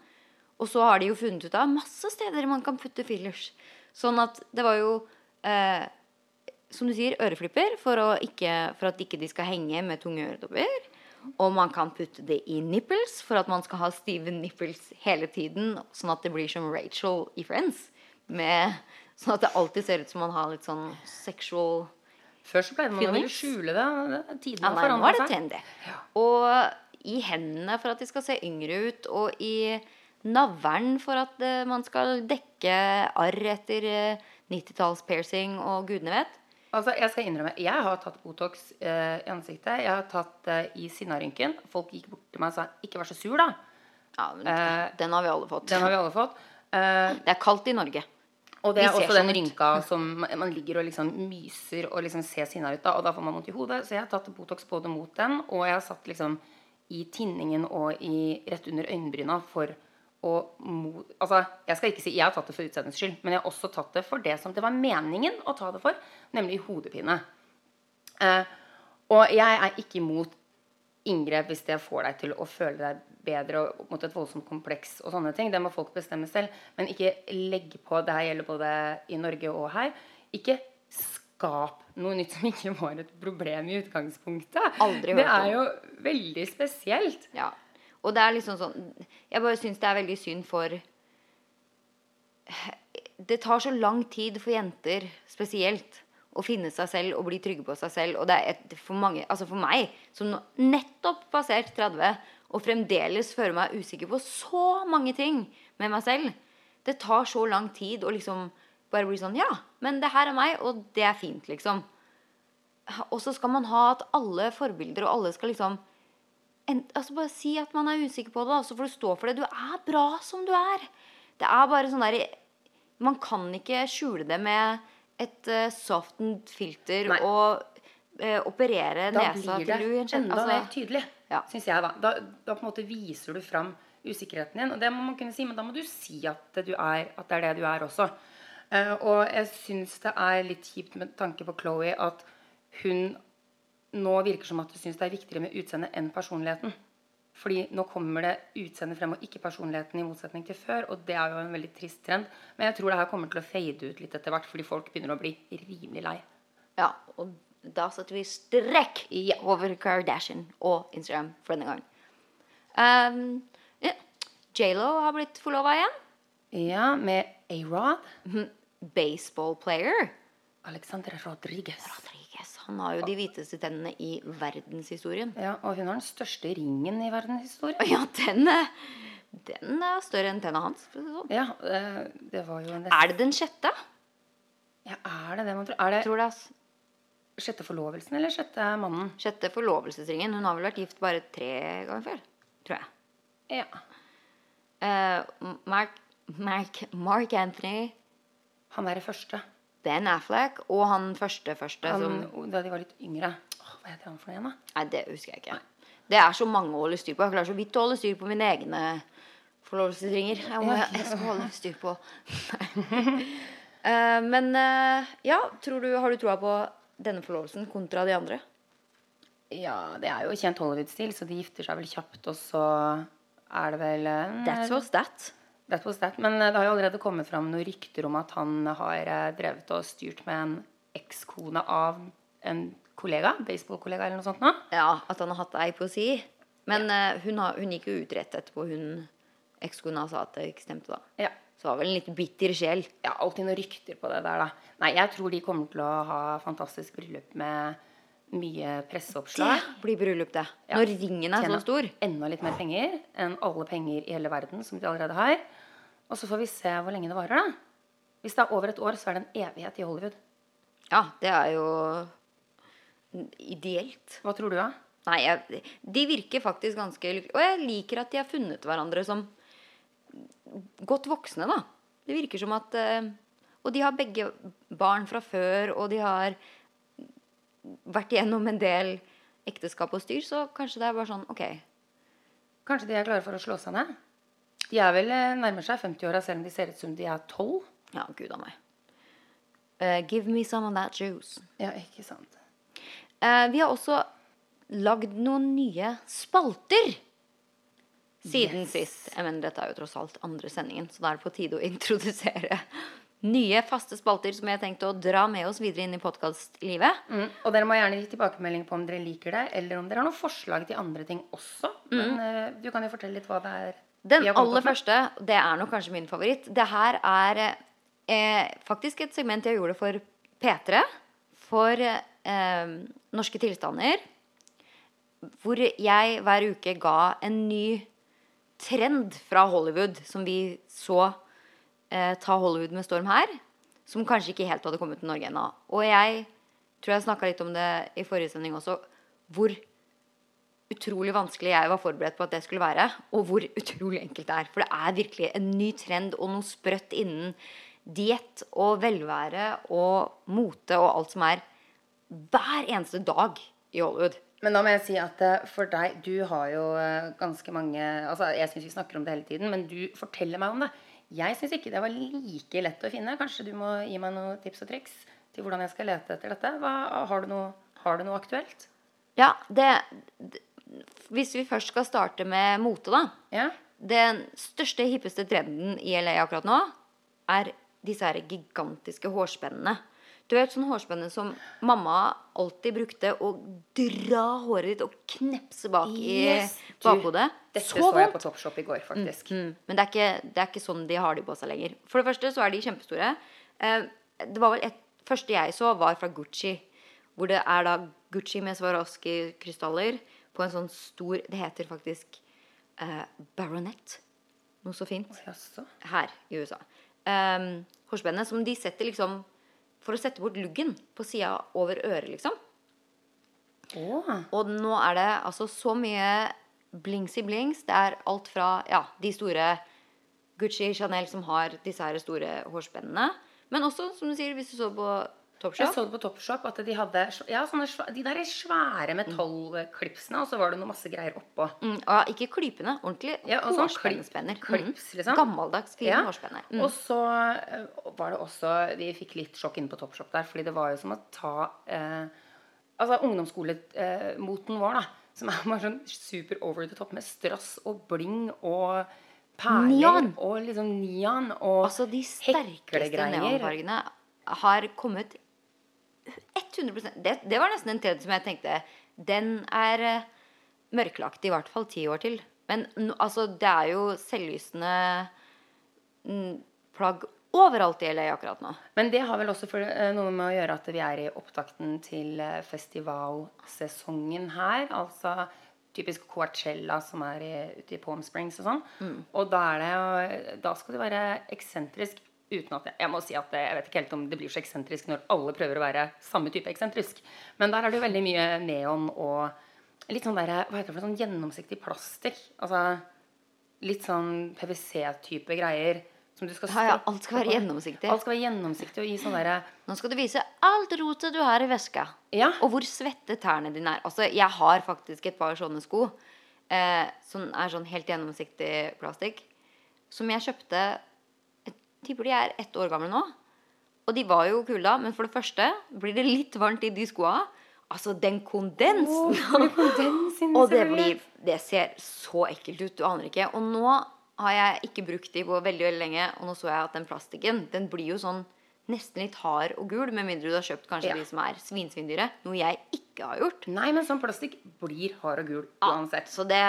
Og så har de jo funnet ut av masse steder man kan putte fillers. Sånn at det var jo eh, som du sier, øreflipper for, å ikke, for at ikke de skal henge med tunge øredobber. Og man kan putte det i nipples for at man skal ha stive nipples hele tiden. Sånn at det blir som Rachel i Friends. Med, sånn at det alltid ser ut som man har litt sånn sexual Før så pleide man å ville skjule det. Tidene Ja, har nei, er det seg. trendy. Og i hendene for at de skal se yngre ut, og i navlen for at eh, man skal dekke dekke arr etter eh, 90-talls-piercing og gudene vet. Altså, jeg skal innrømme, jeg har tatt Botox eh, i ansiktet. Jeg har tatt det i sinnarynken. Folk gikk bort til meg og sa 'ikke vær så sur', da. Ja, men Eh, Den har vi alle fått. Den har vi alle fått. Eh, Det er kaldt i Norge. og det er også den rynka som man ligger og liksom myser og liksom ser sinna ut av, og da får man vondt i hodet. Så jeg har tatt Botox både mot den, og jeg har satt liksom i tinningen og i, rett under øyenbryna for å mot Altså, jeg skal ikke si jeg har tatt det for utseendets skyld, men jeg har også tatt det for det som det var meningen å ta det for, nemlig hodepine. Eh, og jeg er ikke imot inngrep hvis det får deg til å føle deg bedre og mot et voldsomt kompleks og sånne ting. Det må folk bestemme selv. Men ikke legg på Det her gjelder både i Norge og her. Ikke skap noe nytt som ikke var et problem i utgangspunktet. Aldri det hørt om. er jo veldig spesielt. Ja. Og det er liksom sånn Jeg bare syns det er veldig synd for Det tar så lang tid for jenter spesielt å finne seg selv og bli trygge på seg selv. Og det er et, for mange, altså for meg, som nettopp passert 30 og fremdeles føler meg usikker på så mange ting med meg selv Det tar så lang tid å liksom bare bli sånn Ja, men det her er meg, og det er fint, liksom. Og så skal man ha at alle forbilder og alle skal liksom en, altså Bare si at man er usikker på det, og så får du stå for det. Du er bra som du er. Det er bare sånn der Man kan ikke skjule det med et uh, softened filter Nei. og uh, operere Da nesa blir det enda altså, mer tydelig, Ja. syns jeg. Da. Da, da på en måte viser du fram usikkerheten din. Og det må man kunne si, men da må du si at, du er, at det er det du er også. Uh, og jeg syns det er litt kjipt med tanke på Chloé at hun nå virker som at du syns det er viktigere med utseendet enn personligheten. Fordi nå kommer det utseendet frem, og ikke personligheten, i motsetning til før. Og det er jo en veldig trist trend. Men jeg tror det her kommer til å fade ut litt etter hvert, fordi folk begynner å bli rimelig lei. Ja, og da setter vi strekk over Kardashian og Instagram for denne gang. Um, ja. J.Lo har blitt forlova igjen. Ja, med A-Rod. Baseball player. Alexander Rodriguez. Rodriguez. Han har jo de hviteste tennene i verdenshistorien. Ja, og hun har den største ringen i verdenshistorien. Ja, den, den er større enn tenna hans. sånn. Ja, eh, det var jo en Er det den sjette? Ja, er det det man tror? Er det tror det er sjette forlovelsen eller sjette mannen? sjette forlovelsesringen. Hun har vel vært gift bare tre ganger før. Tror jeg. Ja. Uh, Mark, Mark, Mark Anthony, Han er det første. Ben Affleck og han første første Han, som da de var litt yngre. Åh, hva heter han for noe igjen, da? Nei, det husker jeg ikke. Det er så mange å holde styr på. Jeg klarer så vidt å holde styr på mine egne forlovelsesringer. Jeg, må, jeg skal holde styr på *laughs* uh, Men uh, ja, tror du, har du troa på denne forlovelsen kontra de andre? Ja, det er jo kjent Hollywood-stil, så de gifter seg vel kjapt, og så er det vel uh, That's what's that. That was that. Men eh, det har jo allerede kommet fram noen rykter om at han har eh, drevet og styrt med en ekskone av en kollega, baseballkollega eller noe sånt nå. Ja, at han har hatt ei på si. Men eh, hun, har, hun gikk jo ut rett etterpå. Hun ekskona sa at det ikke stemte, da. Ja. Så var vel en litt bitter sjel. ja, alltid noen rykter på det der, da. Nei, jeg tror de kommer til å ha fantastisk bryllup med mye Det presseoppslag. blir bryllup, det. Ja. Når ringen er så stor. Enda litt mer penger enn alle penger i hele verden som de allerede har. Og så får vi se hvor lenge det varer, da. Hvis det er over et år, så er det en evighet i Hollywood. Ja, det er jo ideelt. Hva tror du, da? Nei, jeg, de virker faktisk ganske lykkelige. Og jeg liker at de har funnet hverandre som godt voksne, da. Det virker som at eh, Og de har begge barn fra før, og de har vært igjennom en del ekteskap og styr, så kanskje det er bare sånn OK. Kanskje de er klare for å slå seg ned? De er vel eh, nærmer seg 50-åra, selv om de ser ut som de er 12. Ja, gud a meg. Uh, give me some of that juice. Ja, ikke sant. Uh, vi har også lagd noen nye spalter siden Yes. sist. Mener, dette er jo tross alt andre sendingen, så da er det på tide å introdusere nye faste spalter som jeg har tenkt å dra med oss videre inn i podkastlivet. Mm. Og dere må gjerne gi tilbakemelding på om dere liker det, eller om dere har noen forslag til andre ting også. Men uh, du kan jo fortelle litt hva det er. Den aller første, det er nok kanskje min favoritt. Det her er eh, faktisk et segment jeg gjorde for P3. For eh, Norske tilstander. Hvor jeg hver uke ga en ny trend fra Hollywood som vi så eh, ta Hollywood med storm her, som kanskje ikke helt hadde kommet til Norge ennå. Og jeg tror jeg snakka litt om det i forrige sending også, hvor utrolig vanskelig jeg var forberedt på at det skulle være, og hvor utrolig enkelt det er. For det er virkelig en ny trend og noe sprøtt innen diett og velvære og mote og alt som er hver eneste dag i Hollywood. Men da må jeg si at eh, for deg, du har jo eh, ganske mange Altså, jeg syns vi snakker om det hele tiden, men du forteller meg om det. Jeg syns ikke det var like lett å finne. Kanskje du må gi meg noen tips og triks til hvordan jeg skal lete etter dette? Hva, har, du noe, har du noe aktuelt? Ja, det, det Hvis vi først skal starte med mote, da. Ja? Den største, hippeste trenden i LA akkurat nå er disse her gigantiske hårspennene. Du vet sånn hårspenne som mamma alltid brukte å dra håret ditt og knepse bak Yes, i bakhodet. Dette Så så jeg på! Topshop i går, faktisk. Mm, men det er, ikke, det er ikke sånn de har de på seg lenger. For det første så er de kjempestore. Eh, det var vel et første jeg så, var fra Gucci. Hvor det er da Gucci med Swarovski-krystaller på en sånn stor Det heter faktisk eh, baronet. Noe så fint. Her i USA. Eh, hårspennet som de setter liksom For å sette bort luggen på sida over øret, liksom. Oh. Og nå er det altså så mye blings i blings. Det er alt fra ja, de store Gucci, Chanel som har disse her store hårspennene. Men også, som du sier, hvis du så på Jeg så det på Topshop at de hadde ja, sånne, de der svære metallklipsene, og så var det noe masse greier oppå. mm, og Ikke klypene, ordentlig Ja, sånn hårspennenspenner. klipp- klips, liksom. Gammeldags, fine Ja. hårspenner. Mm. Og så eh, var det også Vi fikk litt sjokk inne på Topshop der, fordi det var jo som å ta eh, Altså ungdomsskolemoten vår, da. Som er bare sånn super over the top med strass og bling og perler Neon. og liksom neon og Altså, de sterkeste neonfargene har kommet 100 det, det var nesten en trend som jeg tenkte Den er eh, mørklagt i hvert fall ti år til. Men altså, det er jo selvlysende mm, plagg overalt i LA akkurat nå. Men det har vel også for, eh, noe med å gjøre at vi er i opptakten til eh, festivalsesongen her. Altså typisk Coachella som er i, ute i Palm Springs og sånn. Og da, det, da skal det være eksentrisk uten at jeg, jeg må si at jeg vet ikke helt om det blir så eksentrisk når alle prøver å være samme type eksentrisk. Men der er det jo veldig mye neon og litt sånn der, hva heter det sånn gjennomsiktig plastikk. Altså litt sånn PVC-type greier. Som du skal Ja, ja, alt skal være gjennomsiktig. Alt skal være gjennomsiktig og gi sånn Nå skal du vise alt rotet du har i veska. Ja. Og hvor svette tærne dine er. Altså, jeg har faktisk et par sånne sko eh, som er sånn helt gjennomsiktig plastikk. Som jeg kjøpte tipper de er ett år gamle nå. Og de var jo kule da, men for det første blir det litt varmt i de skoa. Altså, den kondensen! kondens og det blir Det ser så ekkelt ut. Du aner ikke. Og nå har jeg ikke brukt de på veldig veldig lenge, og nå så jeg at den plastikken den blir jo sånn nesten litt hard og gul, med mindre du har kjøpt kanskje Ja. de som er svinsvindyre. Noe jeg ikke har gjort. Nei, men sånn plastikk blir hard og gul Ja, uansett. så det,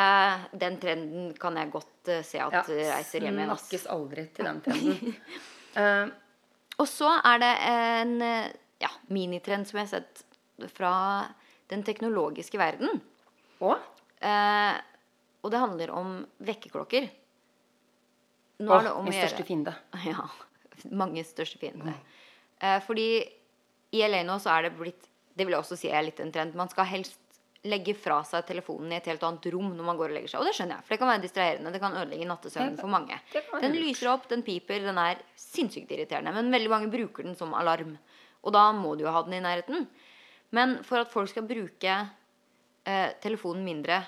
den trenden kan jeg godt uh, se at Ja, eh, reiser hjem igjen. Snakkes aldri til den *laughs* trenden. uh, Og så er det en ja, minitrend som jeg har sett fra den teknologiske verden. og Eh, og det handler om vekkerklokker. Nå Åh, er det om min største fiende. *laughs* Ja. Manges største fiende. Eh, fordi i LA nå så er det blitt Det vil jeg også si er litt en trend. Man skal helst legge fra seg telefonen i et helt annet rom når man går og legger seg. Og det skjønner jeg, for det kan være distraherende. Det kan ødelegge nattesøvnen for mange. Den lyser opp, den piper, den er sinnssykt irriterende. Men veldig mange bruker den som alarm. Og da må du jo ha den i nærheten. Men for at folk skal bruke eh, telefonen mindre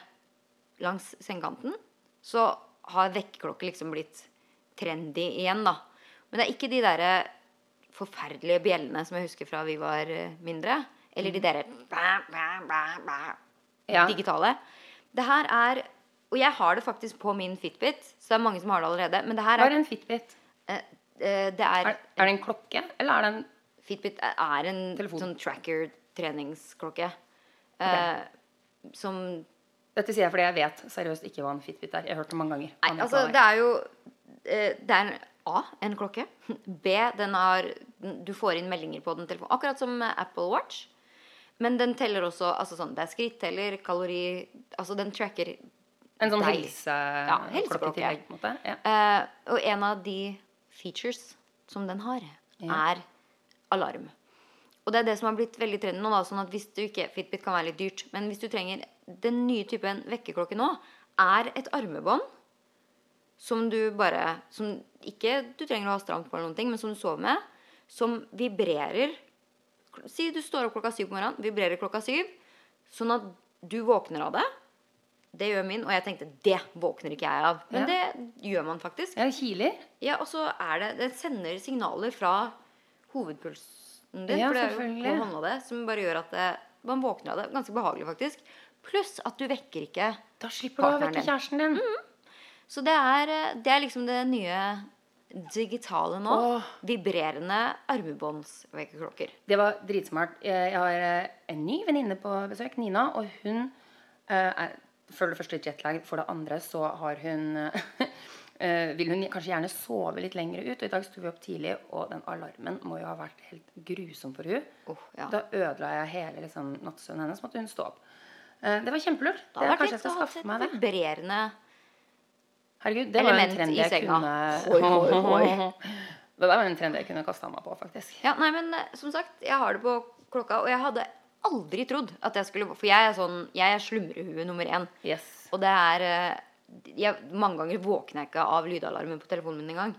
langs sengekanten, så har vekkerklokke liksom blitt trendy igjen, da. Men det er ikke de derre forferdelige bjellene som jeg husker fra vi var eh, mindre. Eller de derre bæ, bæ, Ja. digitale. Det her er Og jeg har det faktisk på min Fitbit, så det er mange som har det allerede. Men det her Hva er, er en Fitbit? eh, eh, det er Er, er det en klokke, eller er det en Fitbit er en Telefon. sånn tracker-treningsklokke. Eh, som Dette sier jeg fordi jeg vet seriøst ikke hva en Fitbit er. Jeg har hørt det mange ganger. Nei, altså det er jo Det er en A, en klokke. B, den har Du får inn meldinger på den telefonen. Akkurat som Apple Watch. Men den teller også altså sånn, Det er skritteller, kalori Altså den tracker En sånn deg. helseklokke Ja, helseklokke. i tillegg, på en måte? Ja. Uh, og en av de features som den har, Ja. er alarm. Og det er det som har blitt veldig trendy nå. Da, sånn at hvis du ikke, Fitbit kan være litt dyrt, men hvis du trenger den nye typen vekkerklokke nå, er et armebånd som du bare Som ikke du trenger å ha stramt på, eller noen ting, men som du sover med, som vibrerer Si du står opp klokka syv på morgenen, vibrerer klokka syv, sånn at du våkner av det. Det gjør min, og jeg tenkte det våkner ikke jeg av. Men Ja. det gjør man faktisk. Ja, kiler. Ja, og så er det Det sender signaler fra hovedpulsen din, Ja, for det er jo på hånda det, som bare gjør at det, man våkner av det. Ganske behagelig, faktisk. Pluss at du vekker ikke partneren din. Da slipper du å vekke vekke din. kjæresten din. Så det er, eh, det er liksom det nye digitale nå. Åh. Vibrerende armbåndsvekkerklokker. Det var dritsmart. Jeg har eh, en ny venninne på besøk, Nina, og hun eh, er for det første jetlag. For det andre så har hun *laughs* vil hun kanskje gjerne sove litt lenger ut. Og i dag sto vi opp tidlig, og den alarmen må jo ha vært helt grusom for hun. oh, ja. Da ødela jeg hele liksom, nattsøvnen hennes. måtte hun stå opp. Det var kjempelurt. Det Det, kanskje jeg skal skaffe meg et det. vibrerende Herregud, det var en trend jeg kunne Hoi, hoi, hoi. Det der var en trend jeg kunne kasta meg på, faktisk. Ja, nei, men eh, som sagt, jeg har det på klokka, og jeg hadde aldri trodd at jeg skulle For jeg er sånn Jeg er slumrehue nummer én. Yes. Og det er eh, jeg, Mange ganger våkner jeg ikke av lydalarmen på telefonen min engang.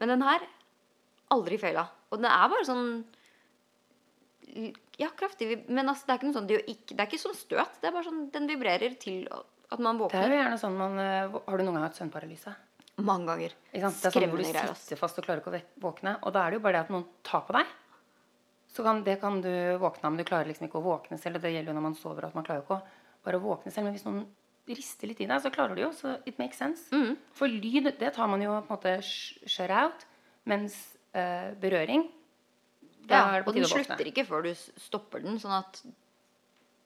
Men den her aldri feila. Og den er bare sånn Ja, kraftig Men altså, det er ikke noe sånn det, ikke, det er ikke sånn støt. Det er bare sånn Den vibrerer til at man Det er jo gjerne sånn man eh, Har du noen gang hatt søvnparalyse? Mange ganger. Skremmende greier. Det er sånn hvor du sitter fast og klarer ikke å våkne. Og da er det jo bare det at noen tar på deg. Så kan, det kan du våkne av, men du klarer liksom ikke å våkne selv. Og det gjelder jo når man sover, at man klarer jo ikke å bare våkne selv. Men hvis noen rister litt i deg, så klarer du jo. Så it makes sense. Mm. For lyd, det tar man jo på en måte sh- shut out. Mens eh, berøring da Ja, er det på og den tide å våkne. slutter ikke før du stopper den. Sånn at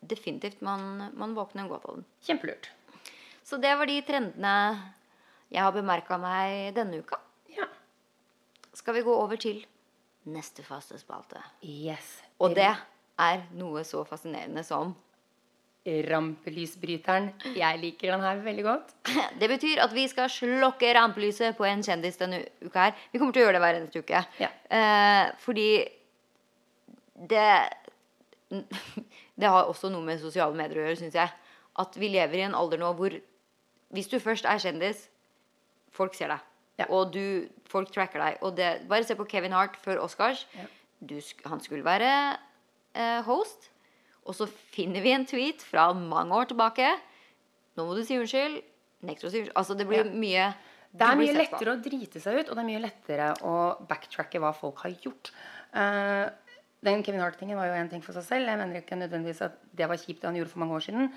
definitivt man, man våkner godt av den. Kjempelurt. Så det var de trendene jeg har bemerka meg denne uka. Ja. Skal vi gå over til neste faste spalte. Yes. Og det er noe så fascinerende som Rampelysbryteren. Jeg liker den her veldig godt. *laughs* Det betyr at vi skal slokke rampelyset på en kjendis denne uka her. Vi kommer til å gjøre det hver eneste uke. Ja. Eh, fordi det *laughs* Det har også noe med sosiale medier å gjøre, syns jeg. At vi lever i en alder nå hvor hvis du først er kjendis, folk ser deg. Ja. Og du, folk tracker deg. Og det, bare se på Kevin Hart før Oscars. Ja. Du, han skulle være eh, host. Og så finner vi en tweet fra mange år tilbake. Nå må du si unnskyld. Nekter å si unnskyld. Altså, det blir Ja. mye Det er mye lettere å drite seg ut, og det er mye lettere å backtracke hva folk har gjort. Uh, den Kevin Hart-tingen var jo en ting for seg selv. Jeg mener ikke nødvendigvis at det var kjipt det han gjorde for mange år siden.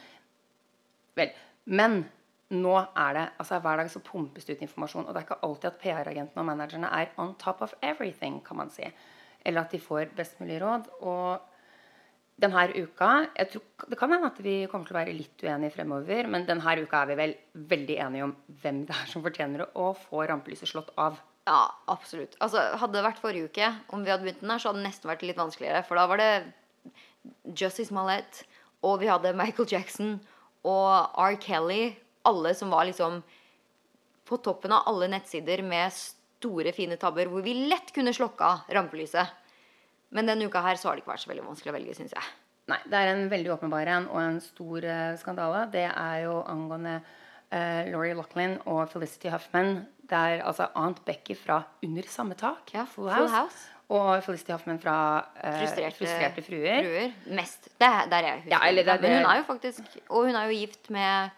Vel, Men nå er det altså hver dag så pumpes det ut informasjon. Og det er ikke alltid at PR-agentene og managerne er on top of everything, kan man si. Eller at de får best mulig råd. Og denne uka jeg tror, Det kan hende at vi kommer til å være litt uenige fremover, men denne uka er vi vel veldig enige om hvem det er som fortjener å få rampelyset slått av. Ja, absolutt. Altså, hadde det vært forrige uke, om vi hadde begynt den her, så hadde det nesten vært litt vanskeligere. For da var det Justice Mallet, og vi hadde Michael Jackson og R. Kelly. Alle som var liksom på toppen av alle nettsider med store, fine tabber, hvor vi lett kunne slokka rampelyset. Men denne uka her så har det ikke vært så veldig vanskelig å velge, syns jeg. Nei, det er en veldig åpenbar en og en stor uh, skandale. Det er jo angående uh, Laurie Loughlin og Felicity Huffman. Det er altså Aunt Becky fra Under samme tak, Ja, Full Full House, House. og Felicity Huffman fra uh, Frustrerte, Frustrerte fruer. fruer. Mest. Det er der jeg husker. Ja, eller det- Men hun er jo faktisk Og hun er jo gift med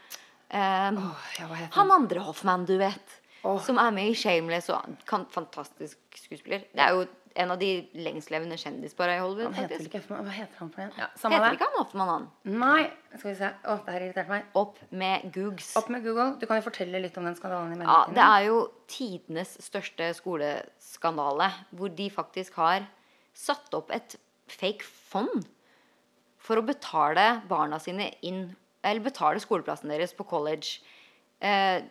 ehm, oh, ja, Han andre Hoffman, du vet. Oh. Som er med i Shameless og kan, fantastisk skuespiller. Det er jo en av de lengstlevende kjendispara i Hollywood. Han heter faktisk. ikke Hva heter han for den? Ja, Heter det. ikke han Hoffman, han? Nei, skal vi se. Å, det her irriterte meg. Opp med Googs. Opp med Google. Du kan jo fortelle litt om den skandalen i Ja, det er jo tidenes største skoleskandale, hvor de faktisk har satt opp et fake fond for å betale barna sine inn Eller betale skoleplassen deres på college. Eh,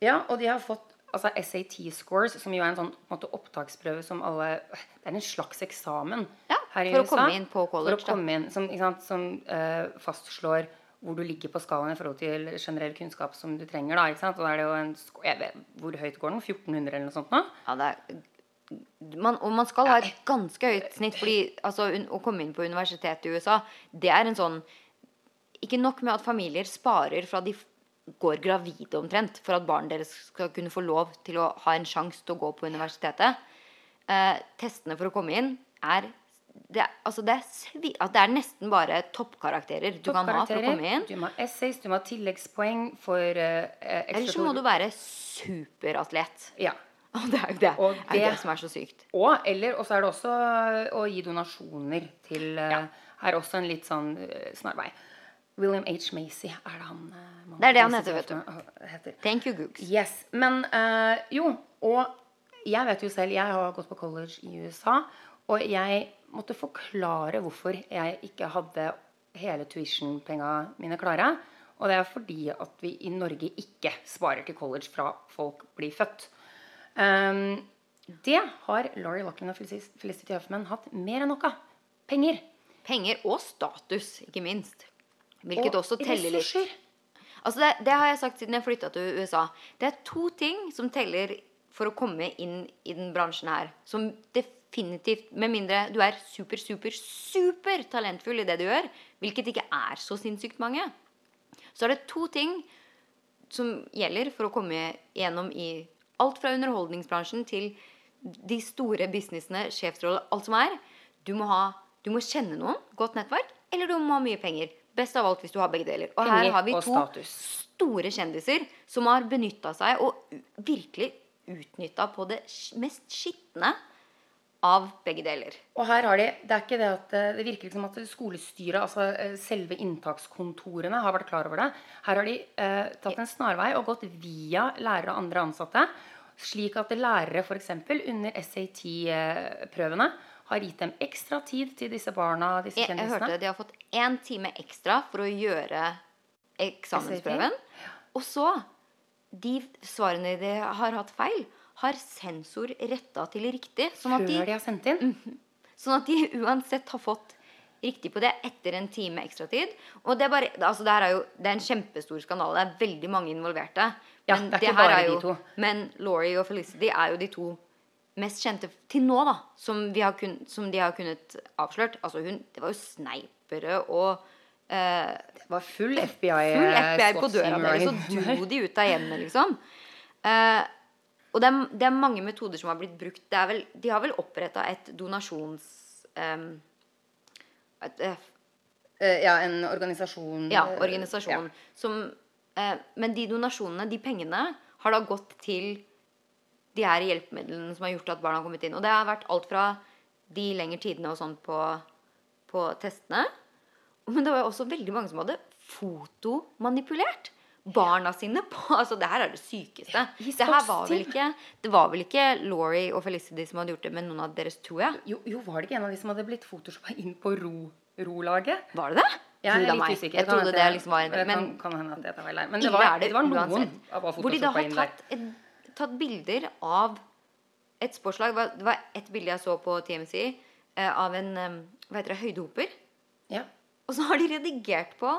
Ja, og de har fått altså SAT scores, som jo er en sånn måte, opptaksprøve som alle Det er en slags eksamen Ja, her i USA. for å komme inn på college, For å komme inn, som, sant, som uh, fastslår hvor du ligger på skalaen i forhold til generell kunnskap som du trenger. da, ikke sant? Og da er det jo en, jeg vet, Hvor høyt går den? 1400 eller noe sånt nå? Ja, det er, man, og man skal ha et ganske høyt snitt, fordi altså, å komme inn på universitetet i USA, det er en sånn Ikke nok med at familier sparer fra de går gravide omtrent, for at barnet deres skal kunne få lov til å ha en sjanse til å gå på universitetet. Eh, testene for å komme inn er det, er- altså det, er det er nesten bare toppkarakterer du kan ha for å komme inn. Du må ha essays, du må ha tilleggspoeng for uh, Eller så må du være superatlet. Ja. *laughs* Og det er jo det, Og er det det- som er så sykt. Og eller, og så er det også å gi donasjoner til uh, Her også en litt sånn uh, snarvei. William H. Macy er det han uh, Det er det han heter, vet du. heter. Thank you, Googs. Yes. Men øh, jo, og jeg vet jo selv Jeg har gått på college i USA, og jeg måtte forklare hvorfor jeg ikke hadde hele tuition-penga mine klare. Og det er fordi at vi i Norge ikke sparer til college fra folk blir født. Um, det har Laurie Lachlan og Felicity Huffman hatt mer enn nok av. Penger. Penger og status, ikke minst. Hvilket og også teller litt. Altså det, det har jeg sagt siden jeg flytta til USA. Det er to ting som teller for å komme inn i den bransjen her. Som definitivt Med mindre du er super, super, super talentfull i det du gjør, hvilket ikke er så sinnssykt mange, så er det to ting som gjelder for å komme igjennom i alt fra underholdningsbransjen til de store businessene, sjefsroller, alt som er. Du må, ha, du må kjenne noen, godt nettverk, eller du må ha mye penger. Best av alt hvis du har begge deler. Og her har vi to store kjendiser som har benytta seg og virkelig utnytta på det mest skitne av begge deler. Og her har de, Det er ikke det at eh, det virker som at skolestyret, altså eh, selve inntakskontorene, har vært klar over det. Her har de eh, tatt en snarvei og gått via lærere og andre ansatte. Slik at lærere f.eks. under SAT-prøvene har gitt dem ekstra tid til disse barna, disse Jeg, jeg kjendisene. hørte de har fått én time ekstra for å gjøre eksamensprøven. Og så De svarene de har hatt feil, har sensor retta til riktig. Sånn at, Før de, de har sendt inn. sånn at de *laughs* uansett har fått riktig på det etter en time ekstratid. Og det er, bare, altså det er jo det er en kjempestor skandale. Det er veldig mange involverte. Ja, Men det er ikke bare jo, de to. Men Laurie og Felicity er jo de to mest kjente til nå, da. Som, vi har kun, som de har kunnet avslørt. Altså hun, Det var jo sneipere og eh, Det var full FBI. full eh, FBI på døra team deres, og dro de ut av hjemmet, liksom. Eh, og det er, det er mange metoder som har blitt brukt. Det vel, de har vel oppretta et donasjons... Eh, et, eh, Eh, Ja, en organisasjon ja, organisasjon. organisasjon. Som, eh, men de donasjonene, de pengene, har da gått til de her hjelpemidlene som har gjort at barna har kommet inn. Og det har vært alt fra de lengre tidene og sånn på, på testene. Men det var jo også veldig mange som hadde fotomanipulert barna sine på Altså, det her er det sykeste. Det her var vel ikke Det var vel ikke Laurie og Felicity som hadde gjort det men noen av deres, tror jeg. Jo, jo, var det ikke en av de som hadde blitt photoshoppa inn på ro, rolaget? Var det det? Jeg er litt usikker. Jeg trodde det liksom var en, Men kan, kan hende at jeg tar feil. Men det var, det det var noen uansett. av hva Hvor de da har tatt, et, tatt bilder av et sportslag. Det var- ett et bilde jeg så på TMC eh, av en eh, hva heter det, høydehoper. Ja. Og så har de redigert på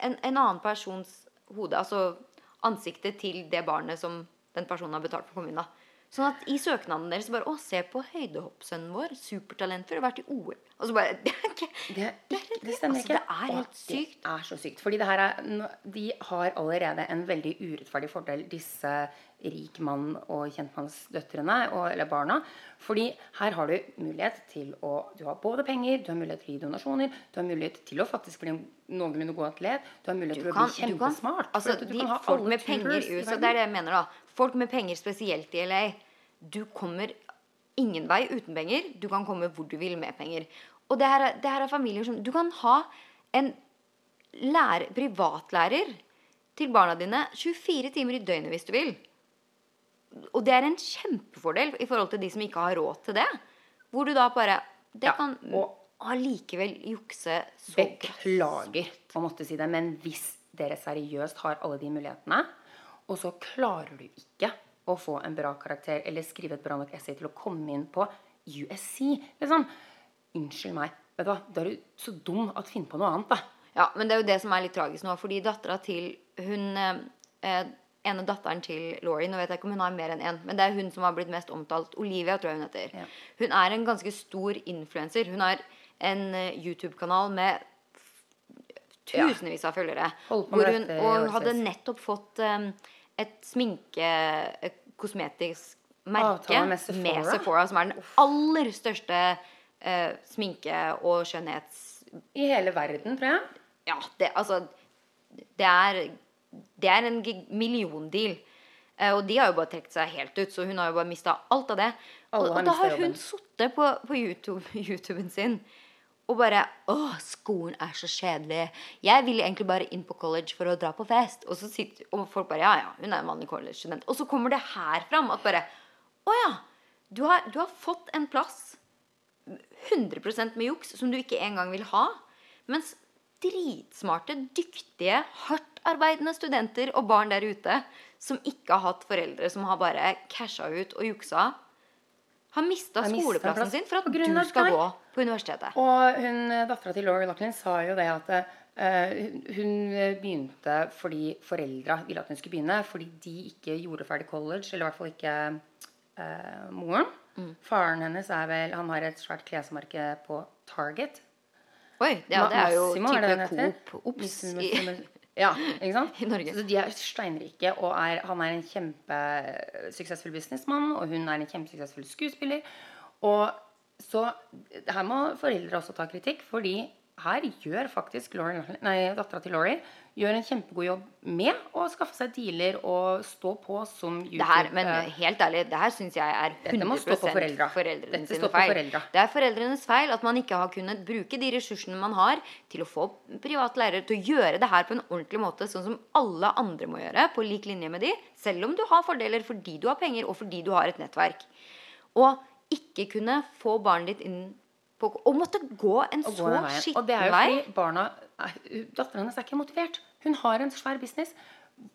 en, en annen persons hode. Altså ansiktet til det barnet som den personen har betalt for kommunen. da. Sånn at i søknaden deres bare Å, se på høydehoppsønnen vår. Supertalentfull. Har vært i OL. Og så bare *laughs* Det er ikke Det, Det er det stemmer altså, ikke. det er helt sykt. Det er så sykt. Fordi det her er, de har allerede en veldig urettferdig fordel, disse rikmann- og kjentmannsdøtrene, og- eller barna. Fordi her har du mulighet til å Du har både penger, du har mulighet til å gi donasjoner, du har mulighet til å faktisk bli en noenlunde god atlet, du har mulighet til å bli bli du kan- kjempesmart. altså, du de, kan ha folk med penger i USA, det er det jeg mener da. Folk med penger, spesielt i LA. Du kommer ingen vei uten penger. Du kan komme hvor du vil med penger. Og det her, er- det her er familier som Du kan ha en lærer, privatlærer til barna dine 24 timer i døgnet hvis du vil. Og det er en kjempefordel i forhold til de som ikke har råd til det. Hvor du da bare Det Ja, kan allikevel jukse så Beklager å måtte si det, men hvis dere seriøst har alle de mulighetene, og så klarer du ikke å få en bra karakter eller skrive et bra nok essay til å komme inn på USC liksom, Unnskyld meg. Vet du hva? Da er du så dum at finn på noe annet, da. Ja, men det er jo det som er litt tragisk nå. Fordi dattera til hun eh, eh, ene datteren til Laurie Nå vet jeg ikke om hun har mer enn én, men det er hun som har blitt mest omtalt. Olivia, tror jeg hun heter. Ja. Hun er en ganske stor influenser. Hun har en eh, YouTube-kanal med. Tusenvis av følgere. Hun, og hun hadde nettopp fått um, et sminke kosmetisk merke med med Sephora. Sephora, som er den aller største uh, sminke- og skjønnhets... I hele verden, tror jeg. Ja, det, altså Det er, det er en milliondeal. Uh, og de har jo bare trukket seg helt ut, så hun har jo bare mista alt av det. Og, og da har hun sittet på, på YouTube, *laughs* YouTuben sin og bare Å, skolen er så kjedelig. Jeg vil egentlig bare inn på college for å dra på fest. Og så sitter og folk bare Ja, ja, hun er en vanlig college-student. Og så kommer det her fram at bare Å ja. Du har, du har fått en plass 100% med juks som du ikke engang vil ha. Mens dritsmarte, dyktige, hardtarbeidende studenter og barn der ute som ikke har hatt foreldre som har bare casha ut og juksa, har mista skoleplassen sin for at du skal deg. gå på universitetet. Og hun, dattera til Laura Loughlin sa jo det at uh, hun begynte fordi foreldra ville at hun skulle begynne, fordi de ikke gjorde ferdig college, eller i hvert fall ikke uh, moren. Mm. Faren hennes er vel Han har et svært klesmerke på Target. Oi, ja, det er jo Massimo, det type? Coop Ops Ja, ikke sant? *laughs* I Norge. Så de er steinrike, og er, han er en kjempesuksessfull businessmann, og hun er en kjempesuksessfull skuespiller. Og så her må foreldre også ta kritikk, fordi her gjør faktisk nei, dattera til Laurie gjør en kjempegod jobb med å skaffe seg dealer og stå på som YouTube. det her, men eh, helt ærlig, det her syns jeg er 100 Dette må stå på foreldra. foreldrene Dette sine står på feil. Det er foreldrenes feil at man ikke har kunnet bruke de ressursene man har, til å få private lærere til å gjøre det her på en ordentlig måte, sånn som alle andre må gjøre, på lik linje med de, selv om du har fordeler fordi du har penger, og fordi du har et nettverk. Og ikke kunne få barnet ditt inn på Og måtte gå en gå så den vei. Og det er jo fordi barna Datteren hennes er ikke motivert. Hun har en svær business.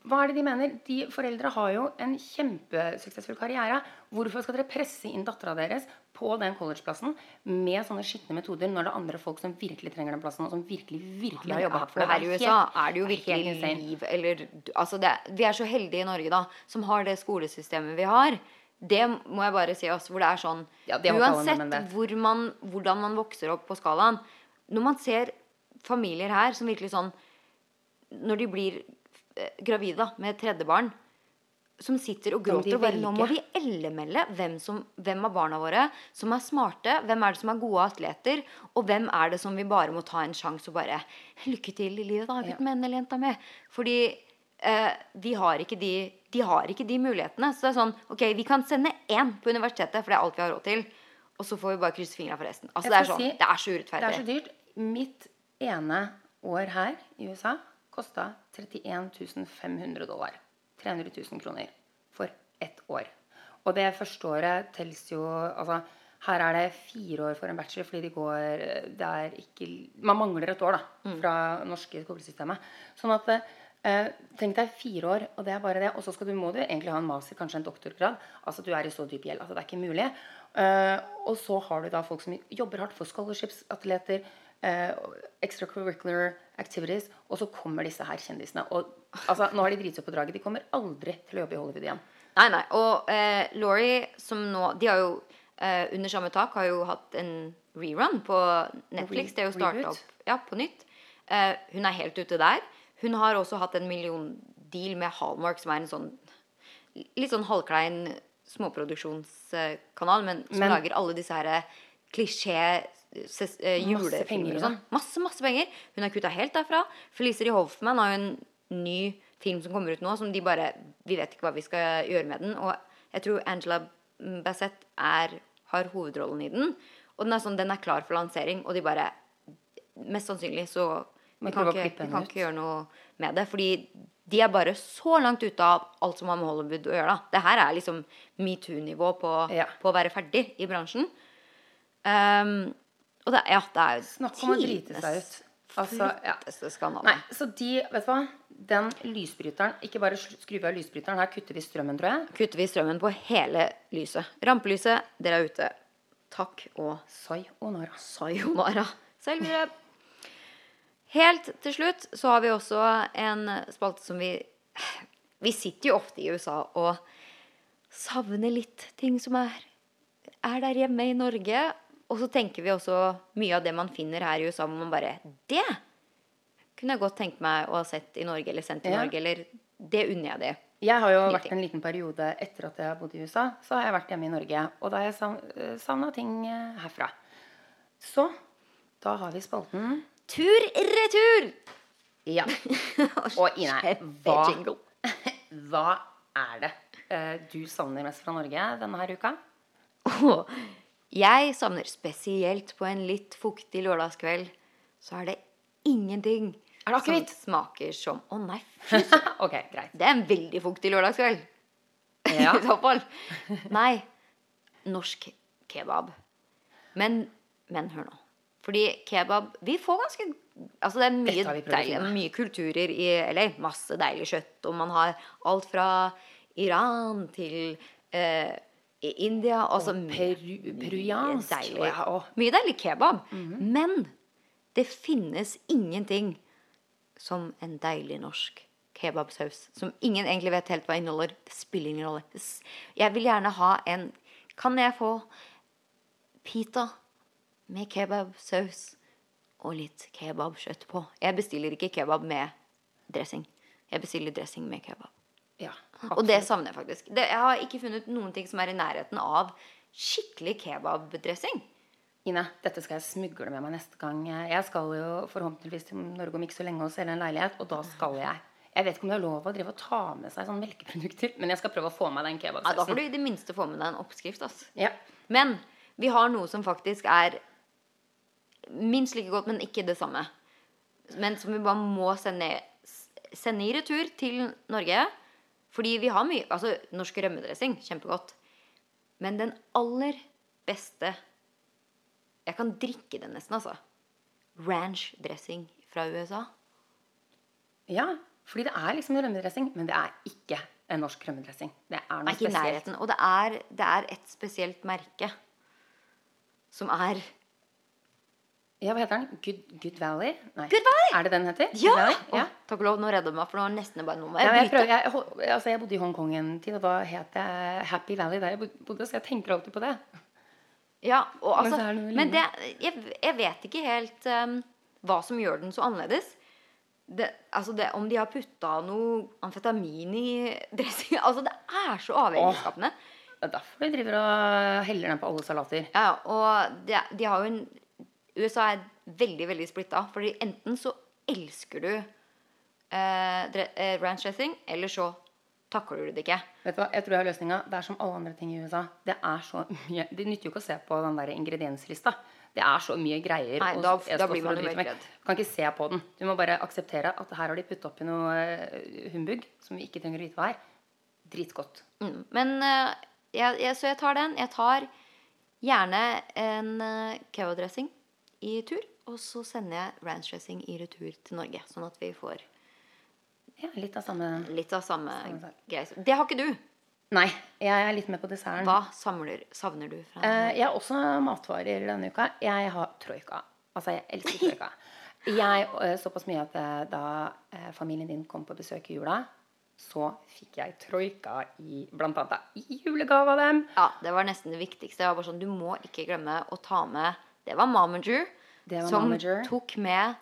Hva er det de mener? De Foreldre har jo en kjempesuksessfull karriere. Hvorfor skal dere presse inn dattera deres på den collegeplassen med sånne skitne metoder når det er andre folk som virkelig trenger den plassen, og som virkelig virkelig har jobba hardt for det? her i USA er det jo virkelig liv eller altså det, Vi er så heldige i Norge, da, som har det skolesystemet vi har. Det må jeg bare si også, hvor det er sånn Ja, det Uansett hvor man, hvordan man vokser opp på skalaen Når man ser familier her som virkelig sånn Når de blir eh, gravide med et tredje barn som sitter og gråter og bare Nå må vi ellemelde hvem, som, hvem av barna våre som er smarte, hvem er det som er gode atleter, og hvem er det som vi bare må ta en sjanse og bare Lykke til i livet, da, gutten min eller jenta mi. Fordi eh, de, har ikke de, de har ikke de mulighetene. Så det er sånn Ok, vi kan sende én på universitetet, for det er alt vi har råd til. Og så får vi bare krysse fingra for resten. Altså, det er sånn, si, det er så urettferdig. Det er så dyrt. Mitt ene år her i USA kosta 31 500 dollar. 300 000 kroner for ett år. Og det første året telles jo Altså, her er det fire år for en bachelor, fordi de går Det er ikke Man mangler et år, da, fra norske skolesystemet. Sånn at eh, Tenk deg fire år, og det er bare det. Og så du, må du egentlig ha en master, kanskje en doktorgrad. Altså du er i så dyp gjeld at det er ikke mulig. Eh, og så har du da folk som jobber hardt for scholarships-atleter, eh, extracurricular activities, og så kommer disse her kjendisene. Og altså, nå har de driti seg på draget. De kommer aldri til å jobbe i Hollywood igjen. Nei, nei. Og eh, Laurie, som nå De har jo eh, under samme tak har jo hatt en rerun på Netflix. Det er jo starta opp ja, på nytt. Eh, hun er helt ute der. Hun har også hatt en milliondeal med Hallmark, som er en sånn litt sånn halvklein småproduksjonskanal, men som Men- lager alle disse her klisjé ses- eh, julefilmer og sånn. Masse, masse penger. Hun har kutta helt derfra. Felicity Hoffman har jo en ny film som kommer ut nå, som de bare Vi vet ikke hva vi skal gjøre med den. Og jeg tror Angela Bassett er, har hovedrollen i den. Og den er sånn, den er klar for lansering, og de bare Mest sannsynlig så Vi kan, ikke, vi kan ikke gjøre noe med det. Fordi de er bare så langt ute av alt som har med Hollywood å gjøre. da. Det her er liksom metoo-nivå på, Ja. på å være ferdig i bransjen. Um, og det, ja, det er Snakk om å drite seg ut. Altså, ja. Nei, så de, vet du hva? Den lysbryteren Ikke bare skru av lysbryteren. Her kutter vi strømmen, tror jeg. Kutter vi strømmen på hele lyset. Rampelyset, dere er ute. Takk og Sayonara. sayonara. Sayonara. Helt til slutt så har vi også en spalte som vi Vi sitter jo ofte i USA og savner litt ting som er, er der hjemme i Norge. Og så tenker vi også mye av det man finner her i USA, hvor man bare Det kunne jeg godt tenkt meg å ha sett i Norge, eller sendt til Ja. Norge, eller Det unner jeg det. Jeg har jo Nye vært en liten periode etter at jeg har bodd i USA. Så har jeg vært hjemme i Norge. Og da har jeg savna ting eh, herfra. Så da har vi spalten Tur-retur! Ja. *laughs* Og Ine, hva, *laughs* hva er det eh, du savner mest fra Norge denne her uka? Og jeg savner spesielt på en litt fuktig lørdagskveld, så er det ingenting Er det som smaker som Å nei, *laughs* ok, greit. det er en veldig fuktig lørdagskveld. Ja. *laughs* I så fall. Nei. Norsk kebab. Men, men hør nå. Fordi kebab Vi får ganske Altså det er mye, deilig, mye kulturer i LA. Masse deilig kjøtt. Og man har alt fra Iran til eh, i India. Altså peru- peruansk, Deilig. ja, og- Mye deilig kebab. Mhm. Men det finnes ingenting som en deilig norsk kebabsaus. Som ingen egentlig vet helt hva inneholder. Det spiller ingen rolle. Jeg vil gjerne ha en Kan jeg få pita med kebabsaus og litt kebabkjøtt på? Jeg bestiller ikke kebab med dressing. Jeg bestiller dressing med kebab. Og det savner jeg faktisk. Det, jeg har ikke funnet noen ting som er i nærheten av skikkelig kebabdressing. Ine, dette skal jeg smugle med meg neste gang. Jeg skal jo forhåpentligvis til Norge om ikke så lenge og selge en leilighet, og da skal jeg. Jeg vet ikke om det er lov å drive og ta med seg sånne melkeprodukter, men jeg skal prøve å få med den Ja, da får du i det minste få med deg en oppskrift. Altså. Ja. Men vi har noe som faktisk er minst like godt, men ikke det samme. Men som vi bare må sende, sende i retur til Norge. Fordi vi har mye Altså, norsk rømmedressing, kjempegodt. Men den aller beste Jeg kan drikke den nesten, altså. Ranch-dressing fra USA. ja, fordi det er liksom rømmedressing, men det er ikke en norsk rømmedressing. Det er noe ikke i spesielt. nærheten. Og det er, det er et spesielt merke som er Ja, hva heter den? Good, Good Valley? Nei. Good Valley! Er det den heter? Ja! Å, takk og lov, nå redder du meg, for nå er nesten bare noe jeg jeg, prøver, jeg, altså jeg bodde i Hongkong en tid, og da het jeg Happy Valley der jeg bodde, så jeg tenker alltid på det. Ja, og Men altså, så er det men det, jeg, jeg vet ikke helt um, hva som gjør den så annerledes. Det, altså det, om de har putta noe amfetamin i dressing *laughs* Altså, det er så avhengighetsskapende. Det er derfor de driver og heller den på alle salater. Ja, og de, de har jo en USA er veldig, veldig splitta. Fordi enten så elsker du eh, eh, ranch dressing, eller så takler du det ikke. Vet du hva, Jeg tror jeg har løsninga. Det er som alle andre ting i USA. Det er så mye Det nytter jo ikke å se på den der ingredienslista. Det er så mye greier. Nei, da- da blir man jo med. Du kan ikke se på den. Du må bare akseptere at her har de putta oppi noe eh, humbug som vi ikke trenger å vite hva er. Dritgodt. Mm. Men uh, jeg, jeg, Så jeg tar den. Jeg tar gjerne en uh, kebabdressing i tur. Og så sender jeg ranch dressing i retur til Norge. Sånn at vi får Ja, litt av samme litt av samme Samme sak. greie. Det har ikke du. Nei, jeg er litt med på desserten. Hva samler, savner du fra Eh, jeg har også matvarer denne uka. Jeg har troika. Altså, jeg elsker troika. Jeg, eh, Såpass mye at eh, da eh, familien din kom på besøk i jula, så fikk jeg troika i blant annet i julegave av dem. Ja, det var nesten det viktigste. Det var bare sånn, Du må ikke glemme å ta med Det var Momager som Momager. tok med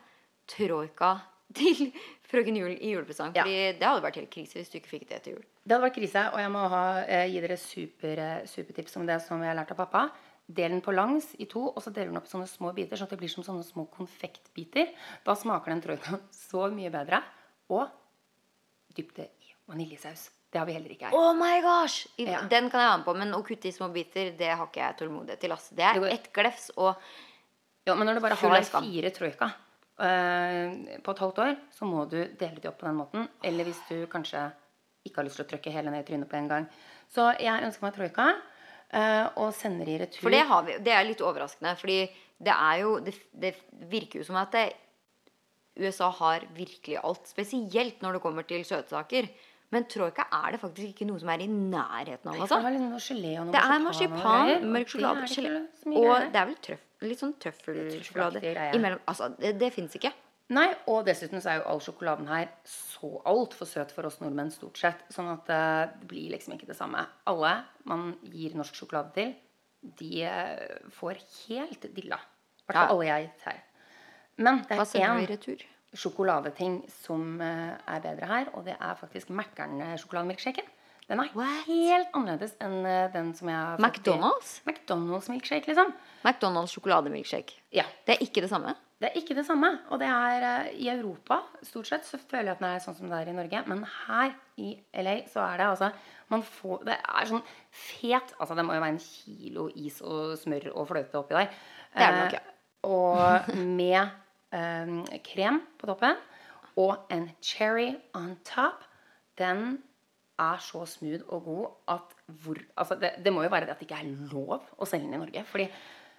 troika til frøken Jul i julepresang. Ja. Fordi det hadde vært helt krise hvis du ikke fikk det til jul. Det hadde vært krise, og jeg må ha, eh, gi dere super, eh, supertips om det som jeg har lært av pappa. Del den på langs i to, og så deler den opp i sånne små biter, sånn at det blir som sånne små konfektbiter. Da smaker den troikaen så mye bedre. Og dypp det i vaniljesaus. Det har vi heller ikke her. Oh my gosh! I, Ja. Den kan jeg være med på, men å kutte i små biter, det har ikke jeg tålmodighet til. ass. Det er ett glefs, og Ja, men når du bare har fire troika på et halvt år, så må du dele det opp på den måten. Eller hvis du kanskje ikke har lyst til å trykke hele ned i trynet på en gang. Så jeg ønsker meg troika eh, og sender i retur. For det, har vi, det er litt overraskende. Fordi det er jo Det, det virker jo som at det, USA har virkelig alt. Spesielt når det kommer til søtsaker. Men troika er det faktisk ikke noe som er i nærheten av. Altså. det liksom og Det er marsipan og og mørk sjokolade, er gelé. Og det er vel trøff, litt sånn trøffelsjokolade imellom. Altså, det, det fins ikke. Nei, og dessuten så er jo all sjokoladen her så altfor søt for oss nordmenn, stort sett. Sånn at eh, det blir liksom ikke det samme. Alle man gir norsk sjokolade til, de eh, får helt dilla. I hvert fall alle jeg har gitt her. Men det er én sjokoladeting som eh, er bedre her, og det er faktisk Mækkern-sjokolademilkshaken. Den er What? helt annerledes enn eh, den som jeg har fått i- McDonald's? McDonald's milkshake, liksom. McDonald's sjokolademilkshake. Ja. Det er ikke det samme? Det er ikke det samme. Og det er eh, i Europa stort sett så føler jeg at den er sånn som det er i Norge. Men her i LA så er det altså man får, Det er sånn fet Altså det må jo være en kilo is og smør og fløte oppi der. Det er det nok, ja. Eh, og *laughs* med um, krem på toppen og en cherry on top. Den er så smooth og god at hvor Altså det, det må jo være det at det ikke er lov å selge den i Norge. Fordi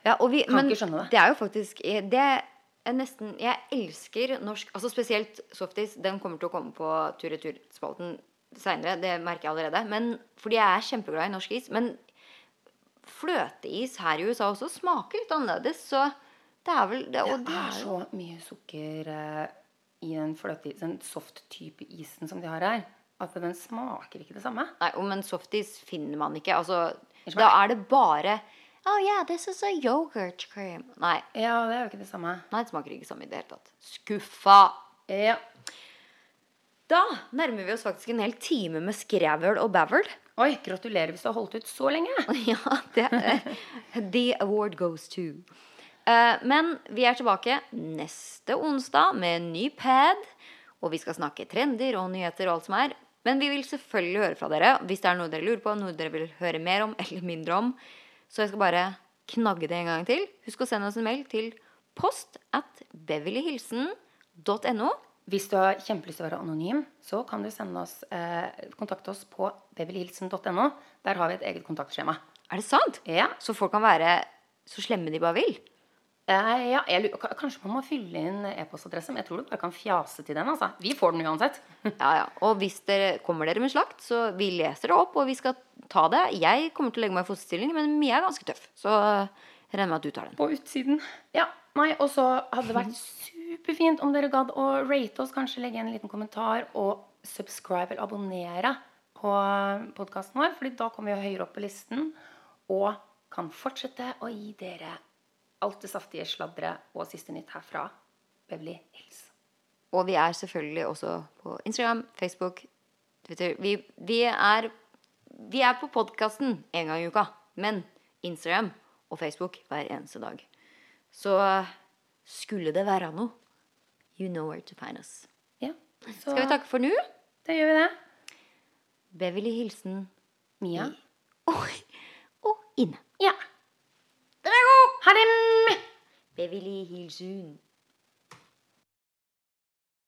Ja, og vi, Kan men ikke skjønne det. det er jo faktisk eh, Det er nesten Jeg elsker norsk Altså spesielt softis. Den kommer til å komme på tur-retur-spalten seinere. Det merker jeg allerede. Men fordi jeg er kjempeglad i norsk is. Men fløteis her i USA også smaker litt annerledes, så det er vel det, og Det er er så mye sukker eh, i den fløteisen, den soft-type isen som de har her, at den smaker ikke det samme. Nei, men softis finner man ikke. Altså, da er det bare Oh yeah, this is a yogurt cream. Nei, Ja, det er jo ikke det samme. nei det smaker ikke samme i det hele tatt. Skuffa. Ja. Da nærmer vi oss faktisk en hel time med skrævøl og bævel. Oi, gratulerer hvis du har holdt ut så lenge. *laughs* Ja, det The award goes to. Eh, men vi er tilbake neste onsdag med en ny pad. Og vi skal snakke trender og nyheter og alt som er. Men vi vil selvfølgelig høre fra dere hvis det er noe dere lurer på, noe dere vil høre mer om eller mindre om. Så jeg skal bare knagge det en gang til. Husk å sende oss en mail til post at beverlyhilsen.no. Hvis du har kjempelyst til å være anonym, så kan du sende oss, eh, kontakte oss på beverlyhilsen.no. Der har vi et eget kontaktskjema. Er det sant? Ja, Så folk kan være så slemme de bare vil? Eh, ja jeg, Kanskje man må fylle inn e-postadresse, men jeg tror du bare kan fjase til den. altså. Vi får den uansett. *laughs* Ja, ja. Og hvis dere kommer dere med slakt, så vi leser det opp, og vi skal ta det. Jeg kommer til å legge meg i fosterstilling, men Mia er ganske tøff. Så jeg regner med at du tar den. På utsiden. Ja, nei, Og så hadde det vært superfint om dere gadd å rate oss, kanskje legge en liten kommentar og subscribe eller abonnere på podkasten vår. fordi da kommer vi høyere opp på listen og kan fortsette å gi dere alt det saftige sladderet og siste nytt herfra Beverly Hills. Og vi er selvfølgelig også på Instagram, Facebook, Twitter. Vi, vi, er, vi er på podkasten en gang i uka, men Instagram og Facebook hver eneste dag. Så skulle det være noe, you know where to find us. Ja, så Skal vi takke for nå? da gjør vi det. Beverly Hilsen Mia? og, og Ine. Ja. Ha det! Beverly Hilsen.